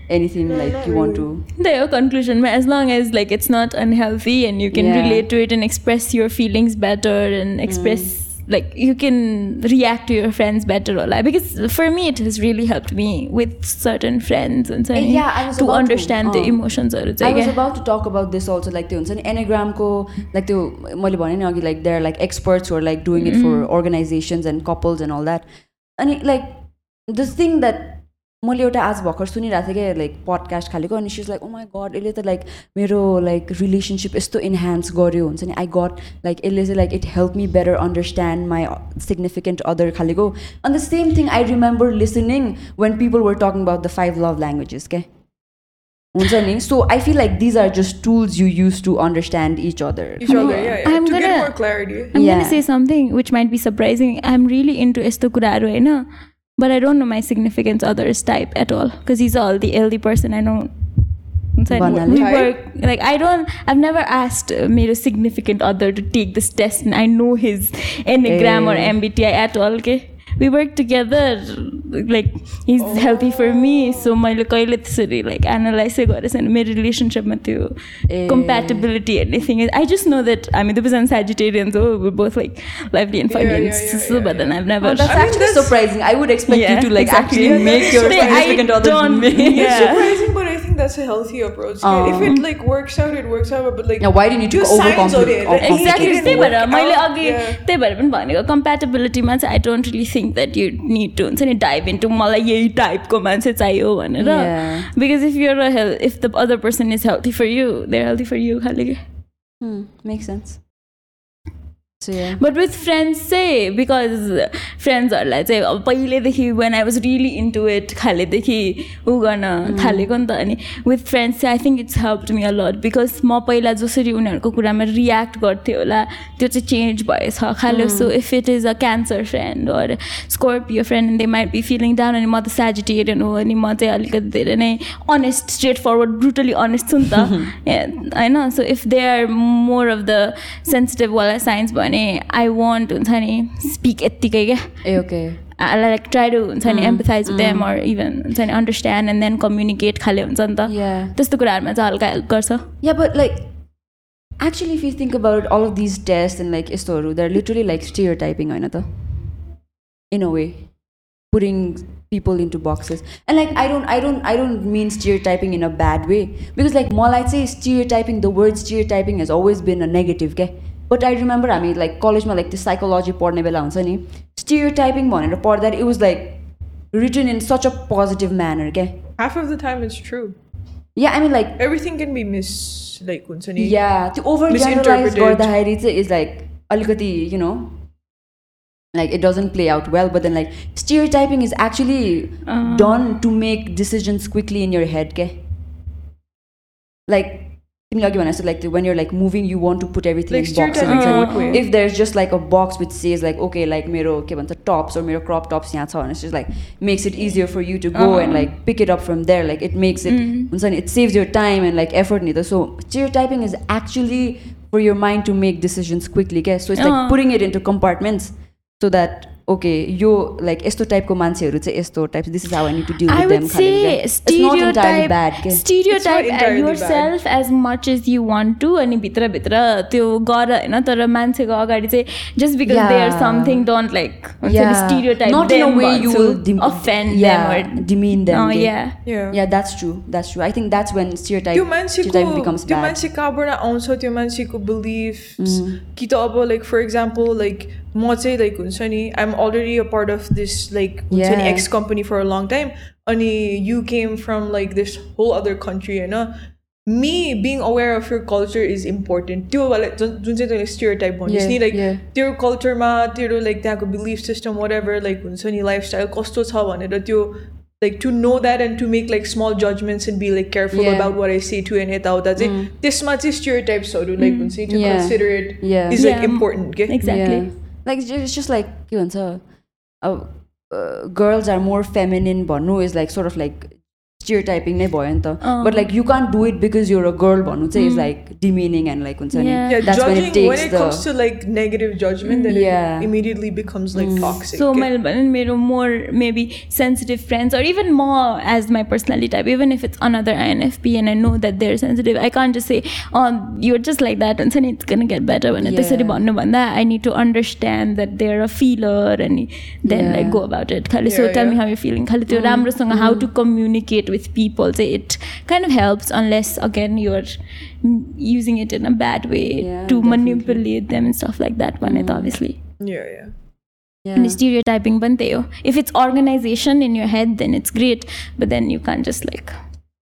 anything like not you want to? The conclusion, as long as like it's not unhealthy and you can Yeah. relate to it and express your feelings better and express like you can react to your friends better or like because for me it has really helped me with certain friends and so Eh, yeah, I was to understand the uh, emotions or I was about to talk about this also like त्यो हुन्छ नि एनाग्रामको like त्यो मैले भने नि अघि like there like experts were like doing it for organisations and couples and all that अनि like this thing that मैले एउटा आज भर्खर सुनिरहेको थिएँ क्या लाइक पडकास्ट खालेको अनि सिज लाइक ओ माई गड यसले त लाइक मेरो लाइक रिलेसनसिप यस्तो इन्हान्स गर्यो हुन्छ नि। आई गट लाइक यसले चाहिँ like it help me better understand my significant other खालेको। अनि the same thing I remember listening when people were talking about the five love languages क्या हुन्छ नि? So I feel like these are just tools you use to understand each other say something which might be surprising. I'm really into esto kuraro, होइन? but I don't know my significant other's type at all because he's all the elderly person. I don't. We work like I don't. I've never asked uh, my significant other to take this test, and I know his enneagram hey. or eh. MBTI at all. Okay we work together like he's healthy for me so मैले कहिले त्यसरी like analyze चाहिँ गरेको छैन मेरो रिलेसनसिपमा त्यो Eh. compatibility anything I just know that I mean the person Sagittarians oh we're both like lively and funny Yeah, and yeah, yeah, so, yeah, but then I've never Oh, that's I mean, actually that's- surprising. I would expect Yeah, you to like exactly. actually make your Say, I significant other don't- make. Yeah. It's surprising, but I think that's a healthy approach. Um, if it like works out, it works out. But like, Now, why do you need to त्यो signs overcomplicate- हो रे, like, exactly it त्यही didn't भएर work मैले out, अघि yeah. त्यही भएर पनि भनेको कम्प्याटेबिलिटीमा चाहिँ I don't really think that you need to हुन्छ नि डाइभ इन्टु मलाई यही टाइपको मान्छे चाहियो भनेर Yeah. Because if your a health if the other person is healthy for you there healthy for you खालि कि Hmm, but with friends चाहिँ बिकज फ्रेन्ड्सहरूलाई चाहिँ अब पहिल्यैदेखि when I was really into it खालेदेखि ऊ गर्न थालेको नि त अनि विथ फ्रेन्ड्स चाहिँ I think it's help me a lot because म पहिला जसरी उनीहरूको कुरामा रियाक्ट गर्थेँ होला त्यो चाहिँ चेन्ज भएछ। खाले so if it is a Cancer friend or Scorpio friend and they might be feeling down अनि म त सेजिटेरियन हो अनि म चाहिँ अलिकति धेरै नै honest straightforward brutally honest छु नि त। होइन so if they are more of the sensitive वाला साइन्स भने आई वान्ट हुन्छ नि स्पिक यत्तिकै क्या Eh, okay. Like try to हुन्छ नि empathise with them or even हुन्छ नि अन्डरस्ट्यान्ड एन्ड देन कम्युनिकेट खाले हुन्छ नि त Yeah. त्यस्तो कुराहरूमा चाहिँ हल्का हेल्प गर्छ Yeah, but like, actually, if you think about it, all of these tests and like istoru, they're literally like stereotyping, होइन त? In a way, putting people into boxes. And like, I don't, I don't, I don't mean stereotyping in a bad way because like, मलाई चाहिँ stereotyping, the word stereotyping has always been a negative, के? But I remember हामी like कलेजमा like त्यो psychology पढ्ने बेला हुन्छ नि stereotyping भनेर पढ्दा it was like written in such a positive manner, के? half of the time it's true. Yeah, I mean like Everything can be mis like हुन्छ नि या त्यो ओभर जेनरलाइज Misinterpreted. गर्दाखेरि चाहिँ इज लाइक अलिकति you know like it doesn't play out well but then like steer typing is actually done to make decisions quickly in your head के like similarly when I said like when you're like moving, you want to put everything like in boxes. Uh, if there's just like a box which says like okay, like mero okay, the tops or mero crop tops yeah, and it's just like makes it easier for you to go uh-huh. and like pick it up from there. Like it makes it mm-hmm. it saves your time and like effort neither. So stereotyping is actually for your mind to make decisions quickly, guess. So it's uh-huh. like putting it into compartments so that okay yo like यस्तो टाइपको मान्छेहरू चाहिँ यस्तो type this is how I to deal with them stereotype stereotype yourself as much as you want to अनि भित्रभित्र त्यो गर होइन तर मान्छेको अगाडि चाहिँ just because they are something don't like stereotype that's true that's true I think that's when stereotype त्यो मान्छेको त्यो मान्छे कहाँबाट आउँछ त्यो मान्छेको बिलिफ कि त अब लाइक फर इक्जाम्पल लाइक म चाहिँ लाइक हुन्छ नि I'm already a part of this like हुन्छ नि Yeah. X company for a long time अनि you came from like this whole other country होइन me being aware of your culture is important त्यो वाला जुन जुन चाहिँ तैँले stereotype भनिस् Yeah, नि like yeah. तेरो कल्चरमा तेरो लाइक त्यहाँको बिलिफ सिस्टम whatever लाइक हुन्छ नि लाइफस्टाइल कस्तो छ भनेर त्यो like to know that and to make like small judgements and be like careful Yeah. About what I say to and यताउता चाहिँ त्यसमा चाहिँ स्टिरियोटाइप्सहरू लाइक हुन्छ नि to Yeah. Consider it Yeah. Is like Yeah. Important के Exactly. Yeah. Like it's ju- it's just like के भन्छ uh, uh, girls are more feminine भन्नु is like sort of like stereotyping नै भयो नि त अँ. but like you can't do it because you're a girl भन्नु चाहिँ is like demeaning and like हुन्छ नि Yeah. Yeah, that's when judging it takes when it the comes to like negative judgment, then Yeah. Mm. it immediately becomes like toxic. So के? मैले भने नि मेरो more maybe sensitive friends or even more as my personality type, even if it's another INFP and I know that they're sensitive, I can't just say, oh, you're just like that and then it's gonna get better when Yeah. त्यसरी भन्नुभन्दा I need to understand that they're a feeler and then Yeah. like go about it. खालि so Yeah, tell me yeah. how you're feeling. खालि त्यो राम्रोसँग how to communicate with people चाहिँ it kind of helps unless again you're mm, using it in a bad way Yeah, to definitely. manipulate them and stuff like that भने त obviously. yeah, yeah. yeah. And stereotyping bante ho. If it's organization in your head, then it's great. But then you can't just like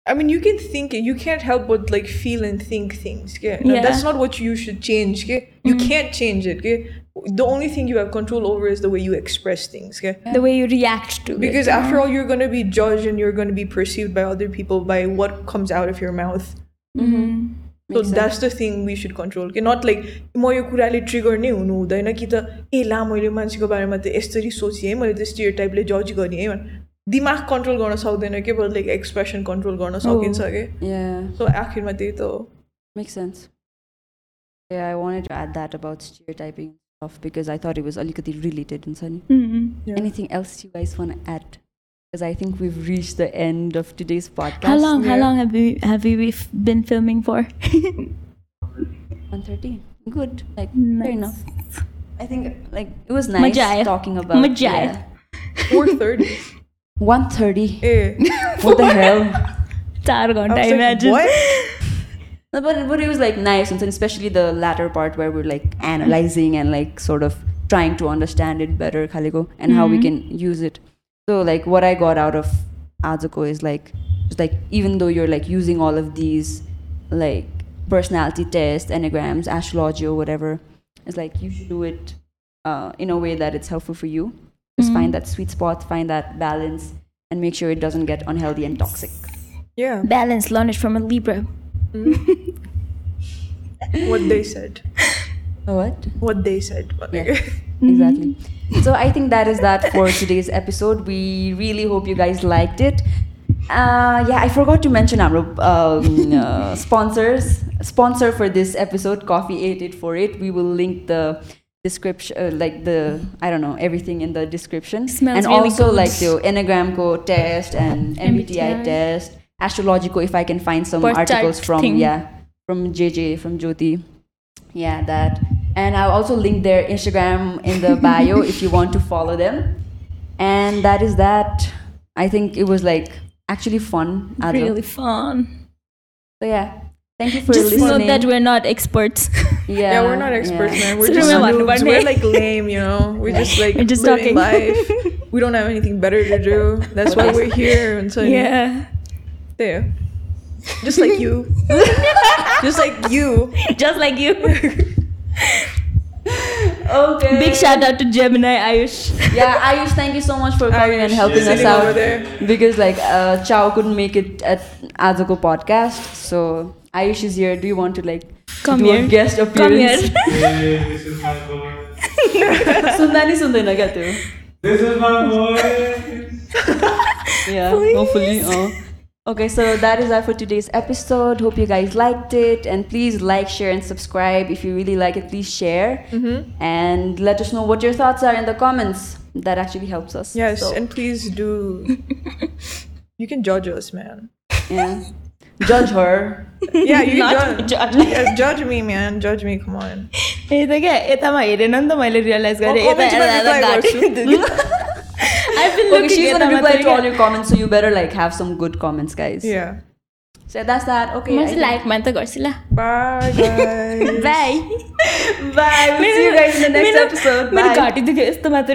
I mean, you can think it. You can't help but like feel and think things. Okay? Now, Yeah. Mm. That's not what you should change. Okay? You can't change it. Okay? The only thing you have control over is the way you express things. Okay? the way you react to Because it. after all, you're going to be judged and you're going to be perceived by other people by what comes out of your mouth. Mm-hmm. So that's the thing we should control. कि not like म यो कुराले trigger नै हुनु हुँदैन कि त ए ला मैले मान्छेको बारेमा त यसरी सोचेँ है मैले त स्टियर टाइपले जज गरेँ है भने दिमाग कन्ट्रोल गर्न सक्दैन के बरु लाइक एक्सप्रेसन कन्ट्रोल गर्न सकिन्छ कि yeah सो आखिरमा त्यही त हो Makes sense. Yeah, I wanted to add that about stereotyping and stuff because I thought it was alikati related and sunny. Mhm. Yeah. Anything else you guys want to add? Because I think we've reached the end of today's podcast. How long? How yeah. long have we have we f- been filming for? 130. Good. Like fair Nice. enough. I think like it was nice Manja आयो. talking about मजा आयो. yeah. 430 One thirty. Eh. what the hell? Char I, imagine. What? no, but but it was like nice, and especially the latter part where we're like analyzing and like sort of trying to understand it better, Khaligo, and mm-hmm. how we mm-hmm. can use it. So like what I got out of Azuko is like just like even though you're like using all of these like personality tests, enneagrams, astrology or whatever, it's like you should do it uh, in a way that it's helpful for you just find that sweet spot find that balance and make sure it doesn't get unhealthy and toxic Yeah, Balance learned it from a Libra. what they said. what What they said. Yeah. exactly. So I think that is that for today's episode. We really hope you guys liked it. Uh, yeah, I forgot to mention our um, uh, sponsors. Sponsor for this episode, Coffee Eight Eight Four Eight. We will link the description, uh, like the I don't know everything in the description, Smells and really also good. like the Enneagram Co test and MBTI, MBTI. test, Astrological. If I can find some Birth articles from thing. yeah from JJ from Jyoti yeah that and i'll also link their instagram in the bio if you want to follow them and that is that i think it was like actually fun Adil. Really fun. so yeah thank you for Just listening note that we're not experts. yeah, Yeah, we're not experts, yeah. man. We're So just noobs. We're like lame, you know. We're just like We're just living talking. life. We don't have anything better to do. That's why we're here. And so yeah. there, just like you, just like you. Just like you. okay Big shout out to Gemini Ayush. yeah ayush thank you so much for coming and helping us out over there. because like uh chow couldn't make it at Azuko podcast so ayush is here do you want to like Come do here. a guest Come appearance here. Hey, this is my boy. सुन्दा नि सुन्दैन क्या त्यो This is my boy. yeah hopefully uh. okay so that is that for today's episode hope you guys liked it and please like share and subscribe if you really like it please share and let us know what your thoughts are in the comments that actually helps us Yes, So, and please do. You can judge us, man. yeah Judge her Yeah, you judge. judge. Yeah, judge me, man. Judge me. Come on. यता क्या यतामा हेरेन नि त मैले realise गरेँ गर्छु। I've been okay looking she's gonna reply त to all क्या। your comments so you better like have some good comments guys Yeah. so that's that okay I think- like मात्र गर्छु ल Bye, guys. Bye bye we'll see you guys in the next episode bye घाँटी दुख्यो यस्तो मात्र